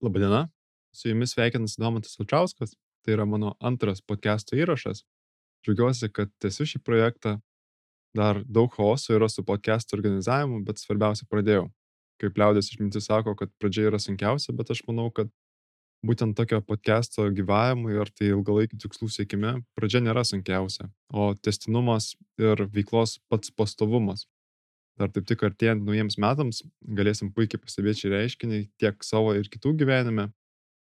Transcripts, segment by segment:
Labadiena, su jumis sveikinasi Domantas Alčiauskas, tai yra mano antras podcast'o įrašas. Džiaugiuosi, kad tęsiu šį projektą. Dar daug chaoso yra su podcast'o organizavimu, bet svarbiausia pradėjau. Kaip liaudės išmintis sako, kad pradžia yra sunkiausia, bet aš manau, kad būtent tokio podcast'o gyvavimui ar tai ilgalaikių tikslų siekime pradžia nėra sunkiausia, o testinumas ir veiklos pats pastovumas. Dar taip tik artėjant naujiems metams galėsim puikiai pastebėti šį reiškinį tiek savo ir kitų gyvenime.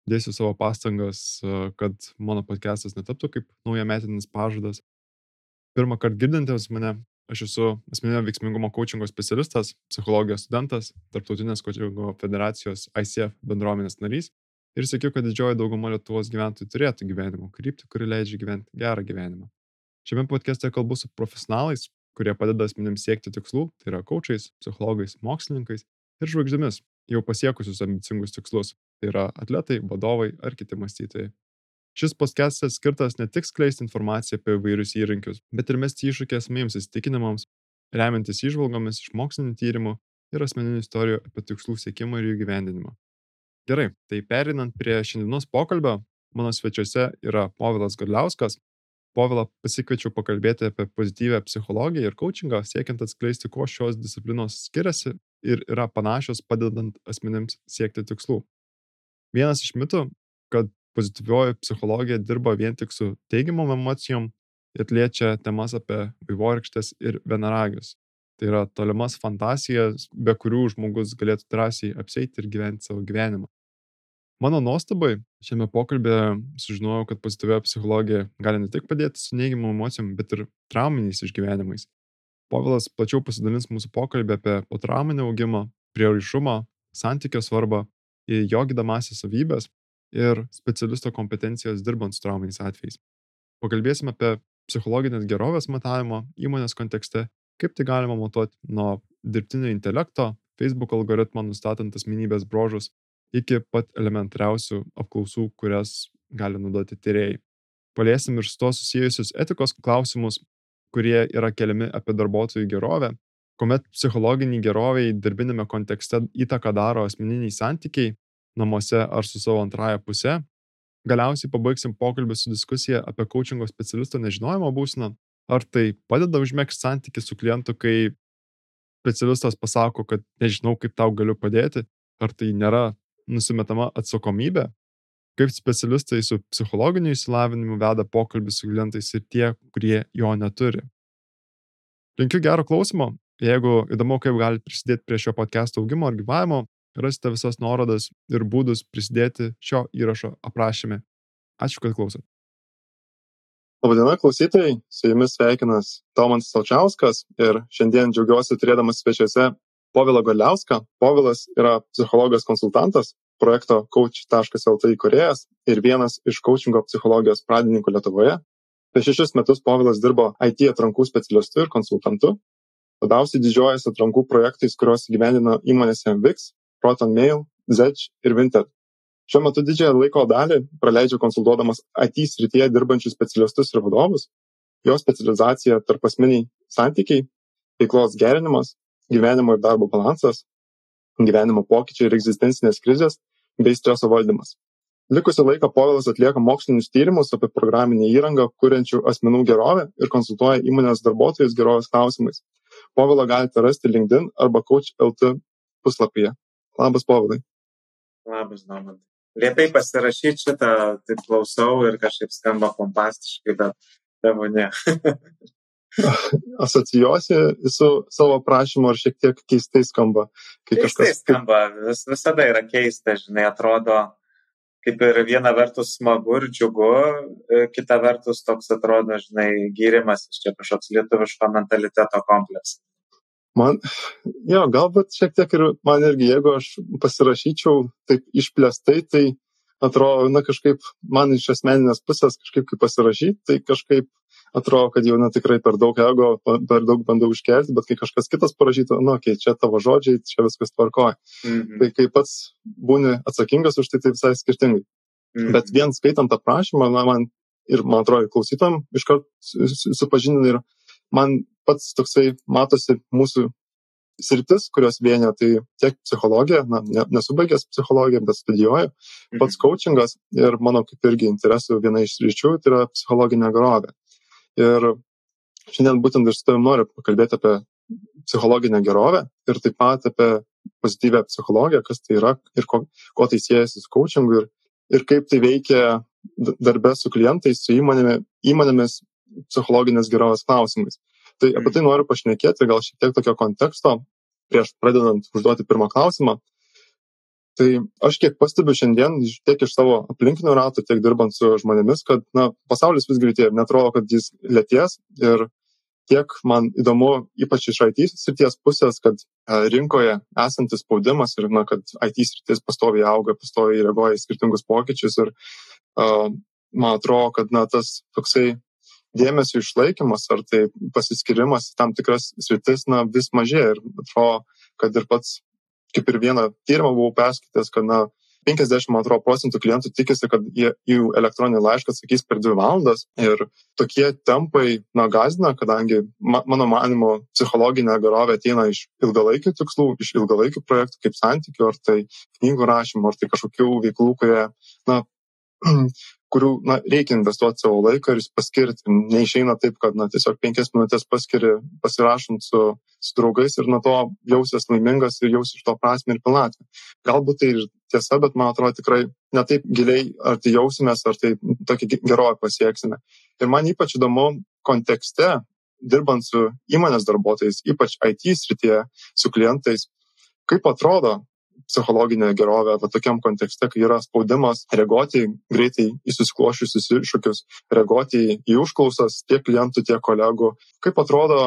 Dėsiu savo pastangas, kad mano podcastas netaptų kaip naujametinis pažadas. Pirmą kartą girdintiems mane, aš esu asmeninio veiksmingumo coachingo specialistas, psichologijos studentas, Tarptautinės coachingo federacijos ICF bendruomenės narys ir sakiau, kad didžioji dauguma Lietuvos gyventojų turėtų gyvenimo kryptį, kuri leidžia gyventi gerą gyvenimą. Šiame podcast'e kalbu su profesionalais, kurie padeda asmenims siekti tikslų, tai yra kočiais, psichologais, mokslininkais ir žvaigždėmis, jau pasiekusius ambicingus tikslus, tai yra atletai, vadovai ar kiti mąstytojai. Šis podcastas skirtas ne tik skleisti informaciją apie įvairius įrankius, bet ir mesti iššūkį asmenims įsitikinimams, remiantis išvalgomis iš mokslinių tyrimų ir asmeninių istorijų apie tikslų siekimą ir jų gyvendinimą. Gerai, tai perinant prie šiandienos pokalbio, mano svečiuose yra Povilas Godliauskas, Povilą pasikviečiau pakalbėti apie pozityvę psichologiją ir coachingą, siekiant atskleisti, kuo šios disciplinos skiriasi ir yra panašios padedant asmenims siekti tikslų. Vienas iš mitų, kad pozityvioji psichologija dirba vien tik su teigiamom emocijom ir liečia temas apie vaivorykštės ir vienaragius. Tai yra tolimas fantazijas, be kurių žmogus galėtų drąsiai apseiti ir gyventi savo gyvenimą. Mano nuostabai šiame pokalbėje sužinojau, kad pozityvioji psichologija gali ne tik padėti su neigiamom emocijom, bet ir trauminiais išgyvenimais. Povilas plačiau pasidalins mūsų pokalbį apie potrauminį augimą, prieraišumą, santykio svarbą, jo gydamasias savybės ir specialisto kompetencijos dirbant su trauminiais atvejais. Pakalbėsime apie psichologinės gerovės matavimo įmonės kontekste, kaip tai galima matuoti nuo dirbtinio intelekto, Facebook algoritmo nustatant asmenybės brožus iki pat elementariausių apklausų, kurias gali naudoti tyrėjai. Paliesim ir su to susijusius etikos klausimus, kurie yra keliami apie darbuotojų gerovę, kuomet psichologiniai geroviai darbinėme kontekste įtaką daro asmeniniai santykiai namuose ar su savo antraja pusė. Galiausiai pabaigsim pokalbį su diskusija apie coachingo specialisto nežinojimo būseną, ar tai padeda užmėgsti santykių su klientu, kai specialistas pasako, kad nežinau, kaip tau galiu padėti, ar tai nėra nusimetama atsakomybė, kaip specialistai su psichologiniu išsilavinimu veda pokalbį su klientais ir tie, kurie jo neturi. Linkiu gero klausimo. Jeigu įdomu, kaip galite prisidėti prie šio podcast augimo ar gyvavimo, rasite visas nuorodas ir būdus prisidėti šio įrašo aprašyme. Ačiū, kad klausot. Labadiena klausytojai, su jumis sveikinas Tomas Salčiauskas ir šiandien džiaugiuosi turėdamas svečiuose Povilą Galiauską. Povilas yra psichologas konsultantas, projekto coach.lt įkūrėjas ir vienas iš coachingo psichologijos pradininkų Lietuvoje. Per šešis metus Povilas dirbo IT atrankų specialistu ir konsultantu. Labiausiai didžiuojasi atrankų projektais, kuriuos gyvenino įmonėse VIX, Proton Mail, Zedge ir Vinted. Šiuo metu didžiąją laiko dalį praleidžia konsultuodamas IT srityje dirbančius specialistus ir vadovus. Jo specializacija tarp asmeniai santykiai, veiklos gerinimas, gyvenimo ir darbo balansas, gyvenimo pokyčiai ir egzistencinės krizės bei streso valdymas. Likusį laiką Povilas atlieka mokslinius tyrimus apie programinę įrangą, kuriančių asmenų gerovę ir konsultuoja įmonės darbuotojus gerovės klausimais. Povilą galite rasti LinkedIn arba Coach.lt puslapyje. Labas, Povilai. Labas, Domantai. Lietai pasirašyti šitą, taip klausau ir kažkaip skamba pompastiškai, bet tavo ne. asocijuosi su savo prašymu ar šiek tiek keistai skamba? Keistai kažkas... skamba, Vis, visada yra keista, žinai, atrodo, kaip ir viena vertus smagu ir džiugu, e, kita vertus toks atrodo, žinai, gyrimas iš čia kažkoks lietuviško mentaliteto kompleksas. Man, jo, galbūt šiek tiek ir man irgi, jeigu aš pasirašyčiau taip išplėstai, tai atrodo, na kažkaip man iš asmeninės pusės kažkaip kaip pasirašyti, tai kažkaip atrodo, kad jau na, tikrai per daug ego, per daug bandau užkelti, bet kai kažkas kitas parašytų, nu, okei, okay, čia tavo žodžiai, čia viskas tvarkoja. Mhm. Tai kai pats būni atsakingas už tai, tai visai skirtingai. Mhm. Bet vien skaitant aprašymą, na, man ir, man atrodo, klausytam iškart supažindina ir man pats toksai matosi mūsų sritis, kurios vienio, tai tiek psichologija, na, nesu baigęs psichologiją, bet studijuoju, pats mhm. coachingas ir mano kaip irgi interesų viena iš ryčių, tai yra psichologinė gerovė. Ir šiandien būtent ir su tavim noriu pakalbėti apie psichologinę gerovę ir taip pat apie pozityvę psichologiją, kas tai yra ir ko, ko tai siejasi su coachingu ir, ir kaip tai veikia darbę su klientais, su įmonėmi, įmonėmis psichologinės gerovės klausimais. Tai apie mhm. tai noriu pašnekėti, gal šiek tiek tokio konteksto, prieš pradedant užduoti pirmą klausimą. Tai aš kiek pastebiu šiandien, tiek iš savo aplinkinių ratų, tiek dirbant su žmonėmis, kad na, pasaulis vis greitėja ir netrodo, kad jis lėties. Ir tiek man įdomu, ypač iš IT srities pusės, kad rinkoje esantis spaudimas ir na, kad IT sritis pastoviai auga, pastoviai reaguoja į skirtingus pokyčius. Ir uh, man atrodo, kad na, tas toksai dėmesio išlaikymas ar tai pasiskirimas į tam tikras sritis na, vis mažėja ir atrodo, kad ir pats, kaip ir vieną tyrimą buvau perskaitęs, kad na, 52 procentų klientų tikisi, kad jie jų elektroninį laišką atsakys per dvi valandas ir tokie tempai, na, gazina, kadangi, ma, mano manimo, psichologinė gerovė ateina iš ilgalaikių tikslų, iš ilgalaikių projektų kaip santykių, ar tai knygų rašymo, ar tai kažkokių veiklų, kurie, na, kurių na, reikia investuoti savo laiką ir paskirti. Neišeina taip, kad na, tiesiog penkias minutės paskiri pasirašant su, su draugais ir nuo to jausies laimingas ir jausies iš to prasme ir pilnatvę. Galbūt tai ir tiesa, bet man atrodo tikrai ne taip giliai, ar tai jausimės, ar tai tokį gerovę pasieksime. Ir man ypač įdomu kontekste, dirbant su įmonės darbuotojais, ypač IT srityje, su klientais, kaip atrodo psichologinę gerovę va tokiam kontekste, kai yra spaudimas reaguoti greitai į susiklošiusius iššūkius, reaguoti į užklausas tiek klientų, tiek kolegų. Kaip atrodo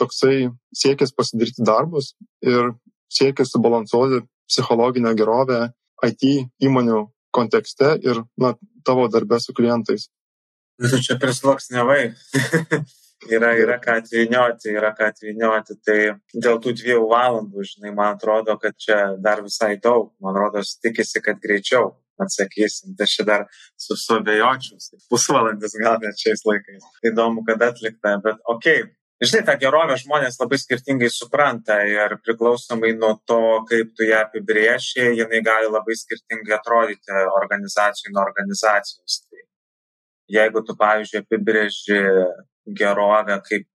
toksai siekis pasidaryti darbus ir siekis subalansuoti psichologinę gerovę IT įmonių kontekste ir na, tavo darbę su klientais. Tu čia prisloksnevai. yra, yra ką atvynioti, yra ką atvynioti. Tai dėl tų dviejų valandų, žinai, man atrodo, kad čia dar visai daug. Man rodos, tikisi, kad greičiau atsakysim. Tai čia dar susuabejočiau. Pusvalandis gal net šiais laikais. Įdomu, kad atlikta, bet okei. Okay. Žinai, tą gerovę žmonės labai skirtingai supranta ir priklausomai nuo to, kaip tu ją apibrieši, jinai gali labai skirtingai atrodyti organizacijų nuo organizacijos. Tai jeigu tu, pavyzdžiui, apibrėži gerovė, kaip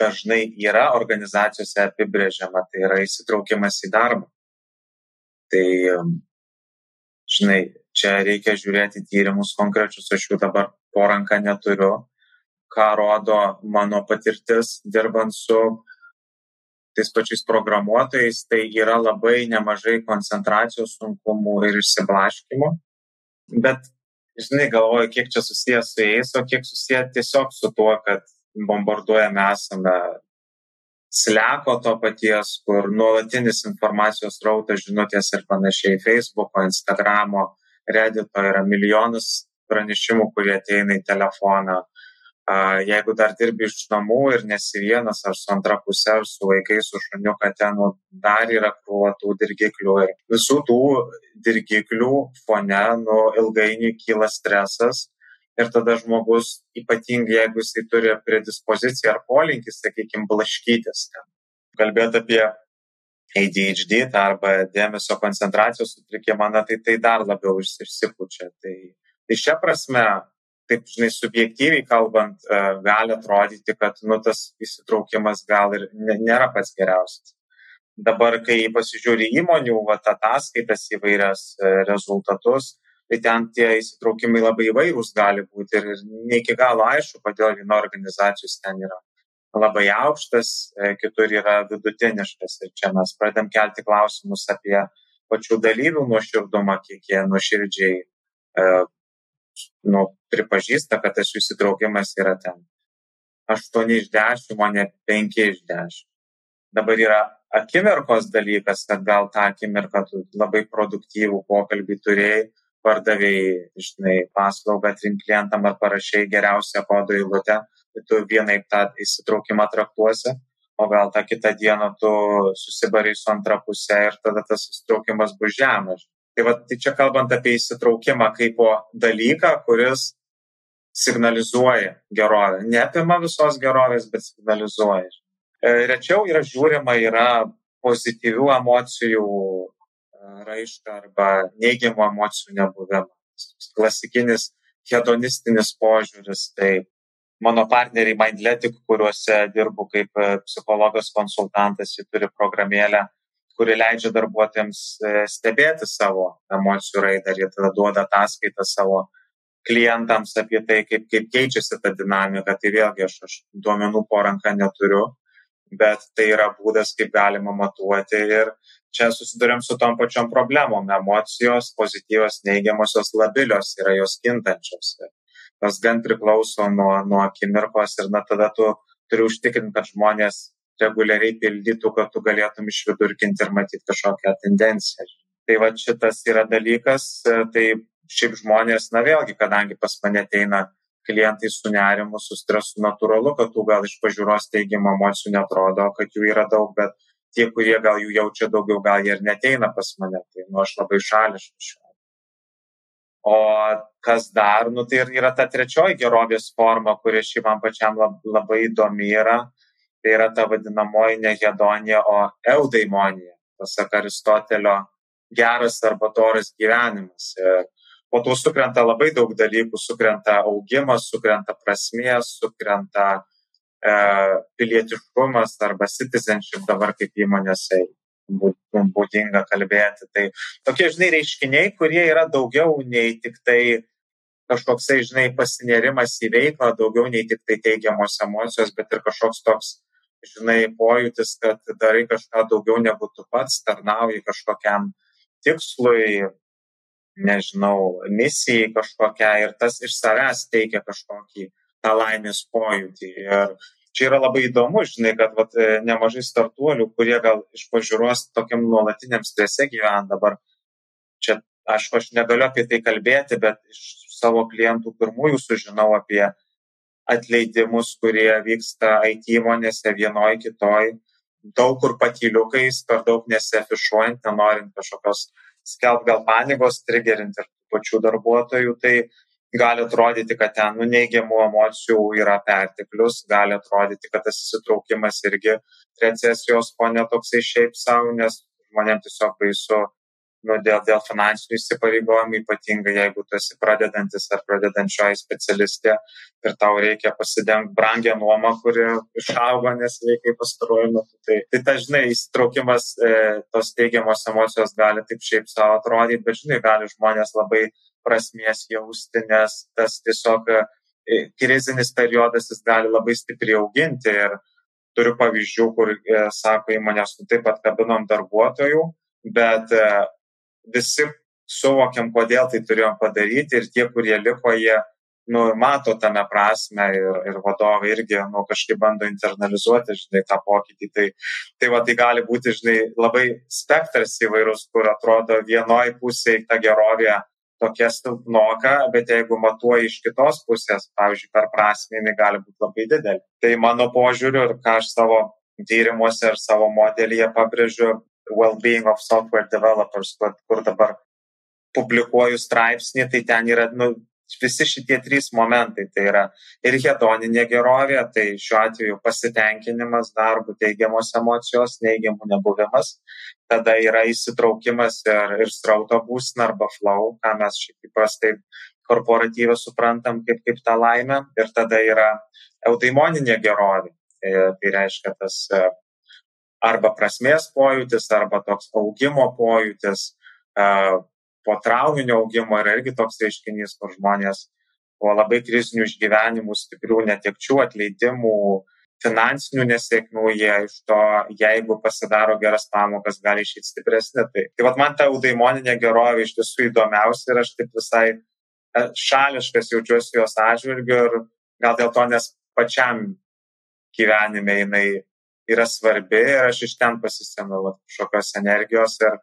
dažnai yra organizacijose apibrėžiama, tai yra įsitraukimas į darbą. Tai, um, žinai, čia reikia žiūrėti tyrimus konkrečius, aš jų dabar po ranką neturiu, ką rodo mano patirtis dirbant su tais pačiais programuotojais, tai yra labai nemažai koncentracijos sunkumų ir išsiblaškimo. Bet žinai, galvoju, kiek čia susijęs su jais, o kiek susijęs tiesiog su tuo, kad bombarduojame esame sleko to paties, kur nuolatinis informacijos rautas, žinutės ir panašiai, Facebooko, Instagramo, Reddito yra milijonus pranešimų, kurie ateina į telefoną, jeigu dar dirbi iš namų ir nesi vienas ar su antra pusė, ar su vaikais, su šuniu, kad ten nu, dar yra krūva tų dirgiklių. Ir visų tų dirgiklių fone nu, ilgainiui kyla stresas. Ir tada žmogus, ypatingai jeigu jisai turi predispoziciją ar polinkį, sakykime, blaškytis ten. Kalbėti apie ADHD tai arba dėmesio koncentracijos sutrikimą, na, tai tai dar labiau išsipučia. Tai, tai šia prasme taip, žinai, subjektyviai kalbant, e, gali atrodyti, kad nu, tas įsitraukimas gal ir nėra pats geriausias. Dabar, kai pasižiūri įmonių vat, ataskaitas įvairias e, rezultatus, tai ten tie įsitraukimai labai įvairūs gali būti ir ne iki galo aišku, kodėl viena organizacijos ten yra labai aukštas, e, kitur yra vidutiniškas. Ir čia mes pradėm kelti klausimus apie pačių dalyvių nuoširdumą, kiek jie nuoširdžiai nu, pripažįsta, kad tas jų įsitraukimas yra ten 8 iš 10, o ne 5 iš 10. Dabar yra akimirkos dalykas, kad gal tą akimirką tu labai produktyvų pokalbį turėjai, pardavėjai, žinai, paslaugą trim klientam ar parašiai geriausią kodo eilutę, tai tu vienaip tą įsitraukimą traktuosi, o gal tą kitą dieną tu susibarai su antra pusė ir tada tas įsitraukimas bus žemas. Tai, va, tai čia kalbant apie įsitraukimą kaip dalyką, kuris signalizuoja gerovę. Neapima visos gerovės, bet signalizuoja. E, rečiau yra žiūrima, yra pozityvių emocijų raišką arba neigiamų emocijų nebuvimą. Klasikinis hedonistinis požiūris, tai mano partneriai Mindletic, kuriuose dirbu kaip e, psichologas konsultantas, jie turi programėlę, kuri leidžia darbuotojams e, stebėti savo emocijų raidą ir jie tada duoda ataskaitą savo klientams apie tai, kaip, kaip keičiasi ta dinamika. Tai vėlgi aš, aš duomenų po ranką neturiu, bet tai yra būdas, kaip galima matuoti ir čia susidurėm su tom pačiom problemom. Emocijos, pozityvios, neigiamosios, labilios yra jos kintančios. Tas gan priklauso nuo, nuo akimirkos ir na tada tu turi užtikrinti, kad žmonės reguliariai pildytų, kad tu galėtum išvidurkinti ir matyti kažkokią tendenciją. Tai va šitas yra dalykas, tai šiaip žmonės, na vėlgi, kadangi pas mane ateina klientai su nerimu, su stresu, natūralu, kad tų gal iš pažiūros teigiamų emocijų netrodo, kad jų yra daug, bet tie, kurie gal jų jaučia daugiau, gal jie ir neteina pas mane, tai nu, aš labai šališkas šiuo. O kas dar, nu, tai yra ta trečioji gerovės forma, kuri šiaip man pačiam labai įdomi yra, tai yra ta vadinamoji ne hedonija, o eudaimonija, pasak Aristotelio, geras arba toras gyvenimas. Ir po to sukrenta labai daug dalykų, sukrenta augimas, sukrenta prasmės, sukrenta E, pilietiškumas arba citizenship dabar kaip įmonėse būdinga kalbėti. Tai tokie, žinai, reiškiniai, kurie yra daugiau nei tik tai kažkoksai, žinai, pasinerimas į veiklą, daugiau nei tik tai teigiamos emocijos, bet ir kažkoks toks, žinai, pojūtis, kad darai kažką daugiau negu tu pats, tarnauji kažkokiam tikslui, nežinau, misijai kažkokia ir tas iš savęs teikia kažkokį tą laimės pojūtį. Ir čia yra labai įdomu, žinai, kad vat, e, nemažai startuolių, kurie gal iš pažiūros tokiam nuolatiniam strese gyvena dabar, čia, aišku, aš negaliu apie tai kalbėti, bet iš savo klientų pirmųjų sužinau apie atleidimus, kurie vyksta IT įmonėse vienoje kitoj, daug kur patyliukais, per daug nesiafišuojant, nenorint kažkokios skelb gal panikos, triggerinti ir pačių darbuotojų. Tai gali atrodyti, kad ten nu, neigiamų emocijų yra perteklius, gali atrodyti, kad tas įsitraukimas irgi recesijos fone toksai šiaip savo, nes žmonėms tiesiog baisu nu, dėl, dėl finansinių įsipareigojimų, ypatingai jeigu tu esi pradedantis ar pradedančioji specialistė ir tau reikia pasidengti brangią nuomą, kuri išaugo nesveikai pastaruoju metu. Tai, tai ta, žinai, įsitraukimas, e, tos teigiamos emocijos gali taip šiaip savo atrodyti, bet, žinai, gali žmonės labai prasmės jausti, nes tas tiesiog e, krizinis periodas jis gali labai stipriai auginti ir turiu pavyzdžių, kur e, sako įmonės, nu taip pat kabinom darbuotojų, bet e, visi suvokiam, kodėl tai turėjom padaryti ir tie, kurie liko, jie nu, mato tame prasme ir, ir vadovai irgi nu, kažkaip bando internalizuoti, žinai, tą pokytį. Tai, tai va, tai gali būti, žinai, labai spektras įvairus, kur atrodo vienoje pusėje ta gerovė tokia silpnoka, bet jeigu matuoji iš kitos pusės, pavyzdžiui, per prasme, jinai gali būti labai didelė. Tai mano požiūriu ir ką aš savo tyrimuose ir savo modelyje pabrėžiu, well-being of software developers, kur, dabar publikuoju straipsnį, tai ten yra nu, visi šitie trys momentai. Tai yra ir hedoninė gerovė, tai šiuo atveju pasitenkinimas darbu, teigiamos emocijos, neigiamų nebuvimas. Tada yra įsitraukimas ir, ir strauto būsna arba flow, ką mes šiaip įprastai korporatyvą suprantam kaip, kaip tą laimę. Ir tada yra eudaimoninė gerovė. Tai, tai reiškia tas e, arba prasmės pojūtis, arba toks augimo pojūtis, e, po trauminio augimo yra irgi toks reiškinys, kur žmonės po labai krizinių išgyvenimų, stiprių netekčių, atleidimų, finansinių nesėkmių, jie iš to, jeigu pasidaro geras pamokas, gali išėti stipresni. Tai, tai vat man ta eudaimoninė gerovė iš tiesų įdomiausia ir aš taip visai e, šališkas jaučiuosi jos atžvilgiu ir gal dėl to, nes pačiam gyvenime jinai yra svarbi ir aš iš ten pasisėmiau kažkokios energijos ir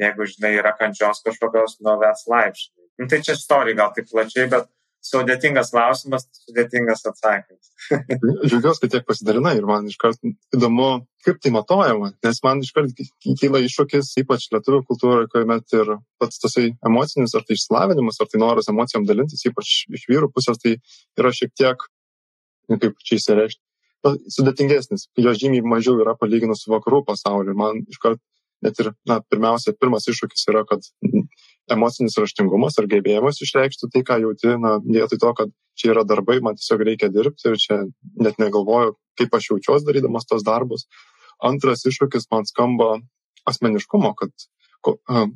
jeigu, žinai, yra kančios kažkokios, nu, that's life. Nu, tai čia istorija gal taip plačiai, bet sudėtingas klausimas, sudėtingas atsakymas. Džiaugiuosi, kad tiek pasidalinai ir man iškart įdomu, kaip tai matuojama, nes man iškart kyla iššūkis, ypač lietuvių kultūroje, kuomet ir pats tasai emocinis, ar tai išsilavinimas, ar tai noras emocijom dalintis, ypač iš vyrų pusės, tai yra šiek tiek, nu, kaip čia įsireišti, sudėtingesnis, jo žymiai mažiau yra palyginus su vakarų pasauliu. Man iškart net ir, na, pirmiausia, pirmas iššūkis yra, kad emocinis raštingumas ar gebėjimas išreikšti tai, ką jauti, na, vietoj to, kad čia yra darbai, man tiesiog reikia dirbti ir čia net negalvoju, kaip aš jaučiuosi darydamas tos darbus. Antras iššūkis man skamba asmeniškumo, kad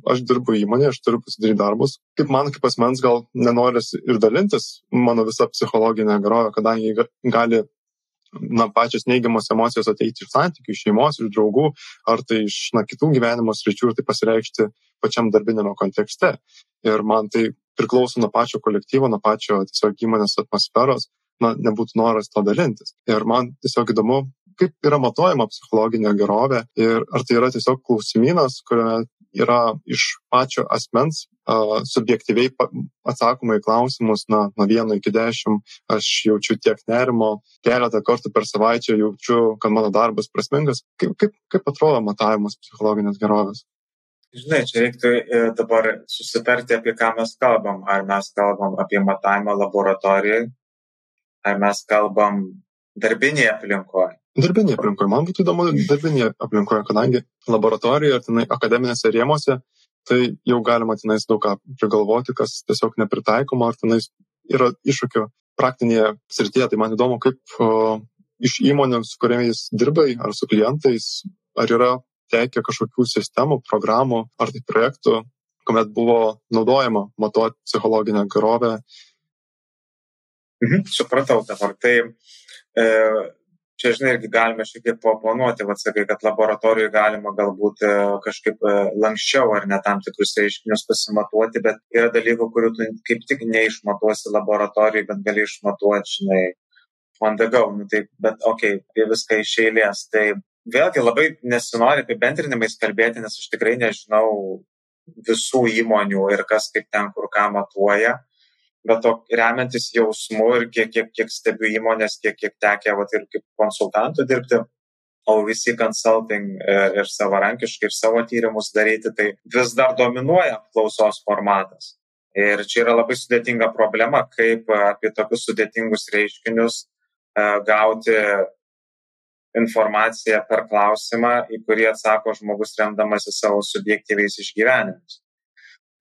aš dirbu įmonėje, aš turiu pasidaryti darbus. Kaip man kaip asmens gal nenoris ir dalintis mano visą psichologinę gerovę, kadangi gali na, pačios neigiamos emocijos ateiti iš santykių, iš šeimos, iš draugų, ar tai iš na, kitų gyvenimo sričių ir tai pasireikšti pačiam darbinėme kontekste. Ir man tai priklauso nuo pačio kolektyvo, nuo pačio tiesiog įmonės atmosferos, na, nebūtų noras to dalintis. Ir man tiesiog įdomu, kaip yra matuojama psichologinė gerovė ir ar tai yra tiesiog klausimynas, kuriame yra iš pačio asmens subjektyviai atsakoma į klausimus, na, nuo vieno iki dešimt, aš jaučiu tiek nerimo, keletą kartų per savaitę jaučiu, kad mano darbas prasmingas. Kaip, kaip, kaip atrodo matavimas psichologinės gerovės? Žinai, čia reiktų e, dabar susitarti, apie ką mes kalbam. Ar mes kalbam apie matavimą laboratorijai, ar mes kalbam darbinėje aplinkoje darbinėje aplinkoje. Man būtų įdomu darbinėje aplinkoje, kadangi laboratorijoje ar tenai akademinėse rėmose, tai jau galima tenais daug ką prigalvoti, kas tiesiog nepritaikoma, ar tenais yra iššūkių praktinėje srityje. Tai man įdomu, kaip o, iš įmonių, su kuriamis dirbai, ar su klientais, ar yra tekę kažkokių sistemų, programų ar tai projektų, kuomet buvo naudojama matuoti psichologinę gerovę. Mhm, supratau dabar. Tai e, čia žinai irgi galime šiek tiek paoponuoti, vad sakai, kad laboratorijoje galima galbūt e, kažkaip e, lankščiau ar ne tam tikrus reiškinius pasimatuoti, bet yra dalykų, kurių tu kaip tik neišmatuosi laboratorijoje, bet gali išmatuoti, žinai, on the go, nu, tai, bet okei, okay, apie viską iš eilės. Tai vėlgi labai nesinori apibendrinimais kalbėti, nes aš tikrai nežinau visų įmonių ir kas kaip ten kur ką matuoja bet to remiantis jausmu ir kiek, kiek, kiek stebiu įmonės, kiek, kiek tekė vat, ir kaip konsultantų dirbti, o visi consulting e, ir savarankiškai ir savo tyrimus daryti, tai vis dar dominuoja klausos formatas. Ir čia yra labai sudėtinga problema, kaip apie tokius sudėtingus reiškinius e, gauti informaciją per klausimą, į kurį atsako žmogus remdamasi savo subjektyviais išgyvenimais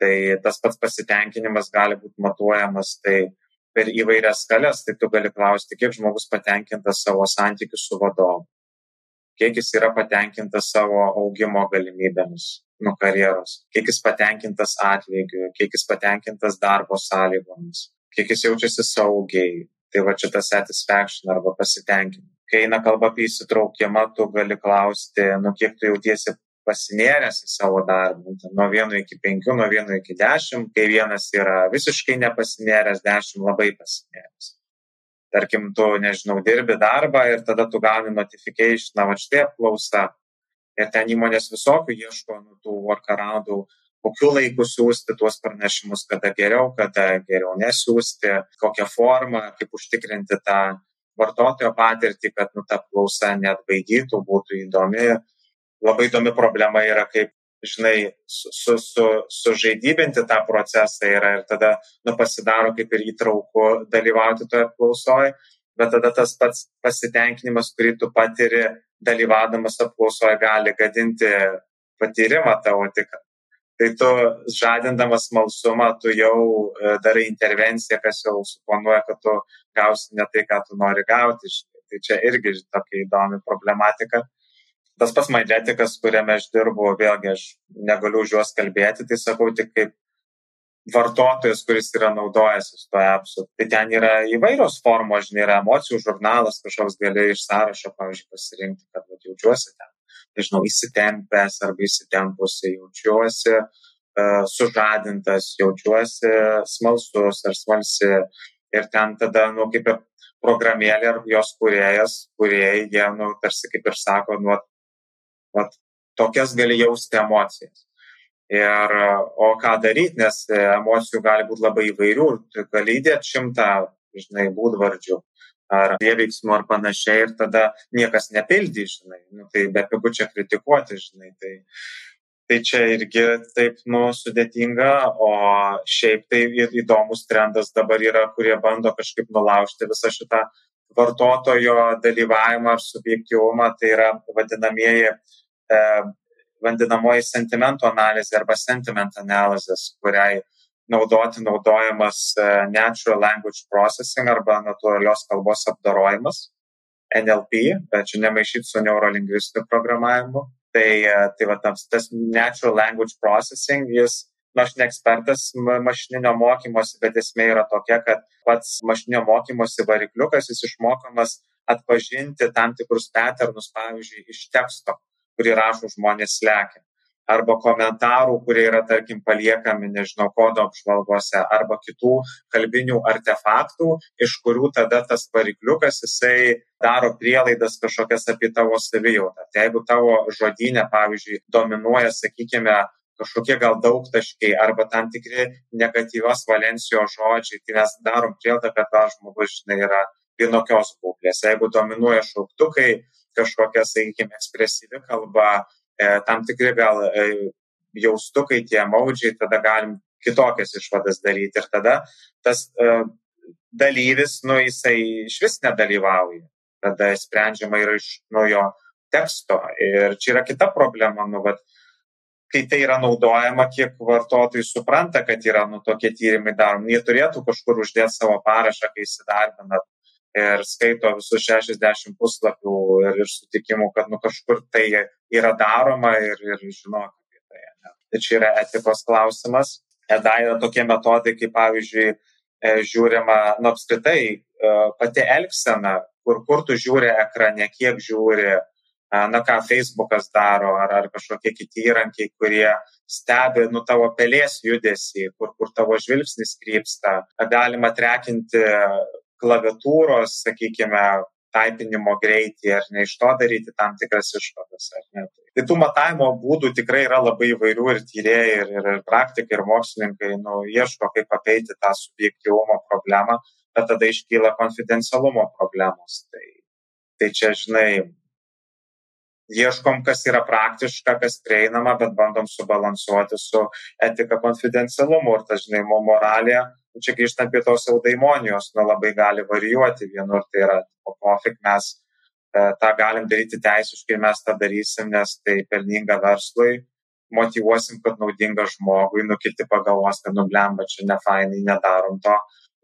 tai tas pats pasitenkinimas gali būti matuojamas tai per įvairias skales, tai tu gali klausti, kiek žmogus patenkintas savo santykių su vadovu, kiek jis yra patenkintas savo augimo galimybėmis nuo karjeros, kiek jis patenkintas atlygiu, kiek jis patenkintas darbo sąlygomis, kiek jis jaučiasi saugiai. Tai va čia tas satisfaction arba pasitenkinimas. Kai eina kalba apie įsitraukimą, tu gali klausti, nu kiek tu jautiesi pasinėręs į savo darbą, nuo vieno iki penkių, nuo vieno iki dešimt, kai vienas yra visiškai nepasinėręs, dešimt labai pasinėręs. Tarkim, tu, nežinau, dirbi darbą ir tada tu gauni notification, na, va štai apklausa. Ir ten įmonės visokių ieško nu, tų workaroundų, kokiu laiku siūsti tuos pranešimus, kada geriau, kada geriau nesiūsti, kokią formą, kaip užtikrinti tą vartotojo patirtį, kad nu, ta apklausa net baidytų, būtų įdomi labai įdomi problema yra, kaip, žinai, su, su, su, sužaidybinti tą procesą yra ir tada, nu, pasidaro kaip ir įtrauku dalyvauti toje apklausoje, bet tada tas pats pasitenkinimas, kurį tu patiri dalyvaudamas apklausoje, gali gadinti patyrimą tavo tikrą. Tai tu žadindamas malsumą, tu jau e, darai intervenciją, kas jau suponuoja, kad tu gausi ne tai, ką tu nori gauti. Tai čia irgi tokia įdomi problematika tas pats magnetikas, kuriame aš dirbu, vėlgi aš negaliu už juos kalbėti, tai sakau tik kaip vartotojas, kuris yra naudojęsis to appsu. Tai ten yra įvairios formos, žinai, yra emocijų žurnalas, kažkoks gali iš sąrašo, pavyzdžiui, pasirinkti, kad vat, jaučiuosi ten, nežinau, įsitempęs arba įsitempusi, jaučiuosi uh, sužadintas, jaučiuosi smalsus ar smalsi. Ir ten tada, nu, kaip ir programėlė ar jos kuriejas, kuriejai, jie, nu, tarsi kaip ir sako, nu, Vat tokias gali jausti emocijas. Ir, o ką daryti, nes emocijų gali būti labai įvairių, tu gali įdėti šimtą, žinai, būdvardžių ar prieveiksmų ar panašiai ir tada niekas nepildy, žinai, nu, tai be pigu čia kritikuoti, žinai, tai, tai čia irgi taip, nu, sudėtinga, o šiaip tai įdomus trendas dabar yra, kurie bando kažkaip nulaužti visą šitą vartotojo dalyvavimą ar subjektyvumą, tai yra vadinamieji e, vadinamoji sentimento analizė arba sentiment analysis, kuriai naudoti naudojamas e, Natural Language Processing arba natūralios kalbos apdorojimas, NLP, bet čia nemaišyti su neurolingvistiniu programavimu. Tai, e, tai va, tas, tas Natural Language Processing, jis, na, aš ne ekspertas mašininio mokymosi, bet esmė yra tokia, kad pats mašininio mokymosi varikliukas, jis išmokomas atpažinti tam tikrus patternus, pavyzdžiui, iš teksto kurį rašo žmonės slekia. Arba komentarų, kurie yra, tarkim, paliekami, nežinau, kodo apžvalgose, arba kitų kalbinių artefaktų, iš kurių tada tas varikliukas jisai daro prielaidas kažkokias apie tavo savijautą. Tai jeigu tavo žodinė, pavyzdžiui, dominuoja, sakykime, kažkokie gal daugtaškiai arba tam tikri negatyvios valencijos žodžiai, tai mes darom prielaidą, kad tas žmogus, žinai, yra vienokios būklės. Jeigu dominuoja šauktukai, kažkokia, sakykime, ekspresyvi kalba, e, tam tikri gal e, jaustukai, tie maudžiai, tada galim kitokias išvadas daryti. Ir tada tas e, dalyvis, nu, jisai iš vis nedalyvauja. Tada sprendžiama yra iš naujo teksto. Ir čia yra kita problema, nu, bet kai tai yra naudojama, kiek vartotojai supranta, kad yra nu, tokie tyrimai daromi, jie turėtų kažkur uždėti savo parašą, kai įsidarbina ir skaito visus 60 puslapių ir, ir sutikimų, kad nu, kažkur tai yra daroma ir, ir žino apie tai. Ne. Tai čia yra etikos klausimas. EDA yra tokie metodai, kaip pavyzdžiui, e, žiūrima, nu apskritai, e, pati elgsena, kur, kur tu žiūri ekrane, kiek žiūri, na ką Facebookas daro, ar, ar kažkokie kiti įrankiai, kurie stebi nu tavo pelės judesi, kur, kur tavo žvilgsnis krypsta. Galima trekinti klaviatūros, sakykime, taipinimo greitį ar ne iš to daryti tam tikras išvadas. Tai tų matavimo būdų tikrai yra labai įvairių ir tyrėjai, ir, ir, ir praktikai, ir mokslininkai nu, ieško, kaip apeiti tą subjektivumo problemą, bet tada iškyla konfidencialumo problemos. Tai, tai čia, žinai, ieškom, kas yra praktiška, kas prieinama, bet bandom subalansuoti su etika konfidencialumu ir, ta, žinai, moralė čia grįžtant prie tos eudaimonijos, nu labai gali varijuoti. Vienur tai yra profik, mes e, tą galim daryti teisiškai, mes tą darysim, nes tai pelninga verslui, motivuosim, kad naudinga žmogui, nu kiti pagalvos, kad nublemba čia ne fainai, nedarom to,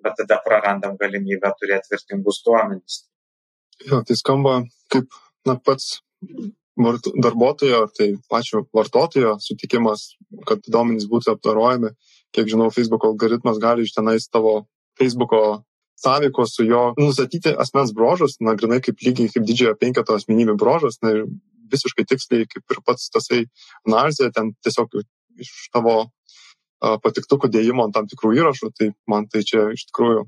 bet tada prarandam galimybę turėti vertingus duomenys. Jo, tai skamba kaip na, pats darbuotojo ar tai pačio vartotojo sutikimas, kad duomenys būtų apdarojami kiek žinau, Facebook algoritmas gali iš tenais tavo Facebooko sąveikos su jo nustatyti asmens brožus, na, grinai kaip lygiai kaip didžiojo penketo asmenybių brožas, na, ir visiškai tiksliai, kaip ir pats tasai analizė, ten tiesiog iš tavo patiktukų dėjimo ant tam tikrų įrašų, tai man tai čia iš tikrųjų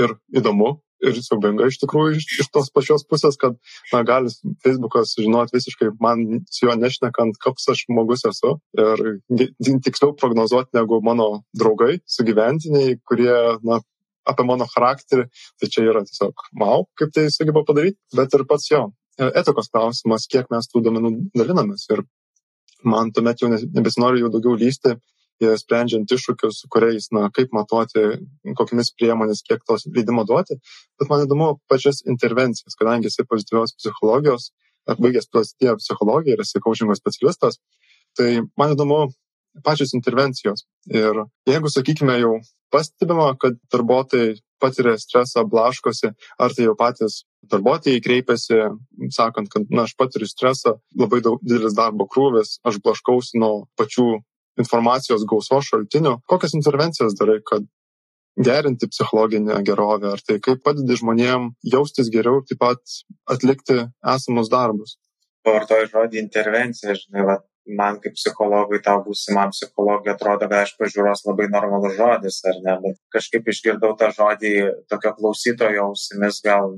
ir įdomu, ir siaubinga iš tikrųjų iš, iš tos pačios pusės, kad na, gali Facebookas žinoti visiškai man su juo nešnekant, koks aš žmogus esu ir tiksliau prognozuoti negu mano draugai, sugyventiniai, kurie na, apie mano charakterį, tai čia yra tiesiog mau, kaip tai sugeba padaryti, bet ir pats jo etikos klausimas, kiek mes tų duomenų dalinamės ir man tuomet jau nebesinori jau daugiau lysti sprendžiant iššūkius, su kuriais, na, kaip matuoti, kokiamis priemonės, kiek tos leidimo duoti. Bet man įdomu pačias intervencijas, kadangi esi pozityvios psichologijos, baigęs pozityvę psichologiją ir esi kaučingo specialistas, tai man įdomu pačios intervencijos. Ir jeigu, sakykime, jau pastebima, kad darbuotojai patiria stresą, blaškosi, ar tai jau patys darbuotojai kreipiasi, sakant, kad, na, aš patiriu stresą, labai daug didelis darbo krūvis, aš blaškausi nuo pačių informacijos gausos šaltinių, kokias intervencijas darai, kad gerinti psichologinę gerovę, ar tai kaip padedi žmonėm jaustis geriau ir taip pat atlikti esamus darbus. Pavartoju žodį intervencija, žinai, va, man kaip psichologui, tau būsimam psichologui atrodo, kad iš pažiūros labai normalus žodis, ar ne, bet kažkaip išgirdau tą žodį tokio klausytojo ausimis, gal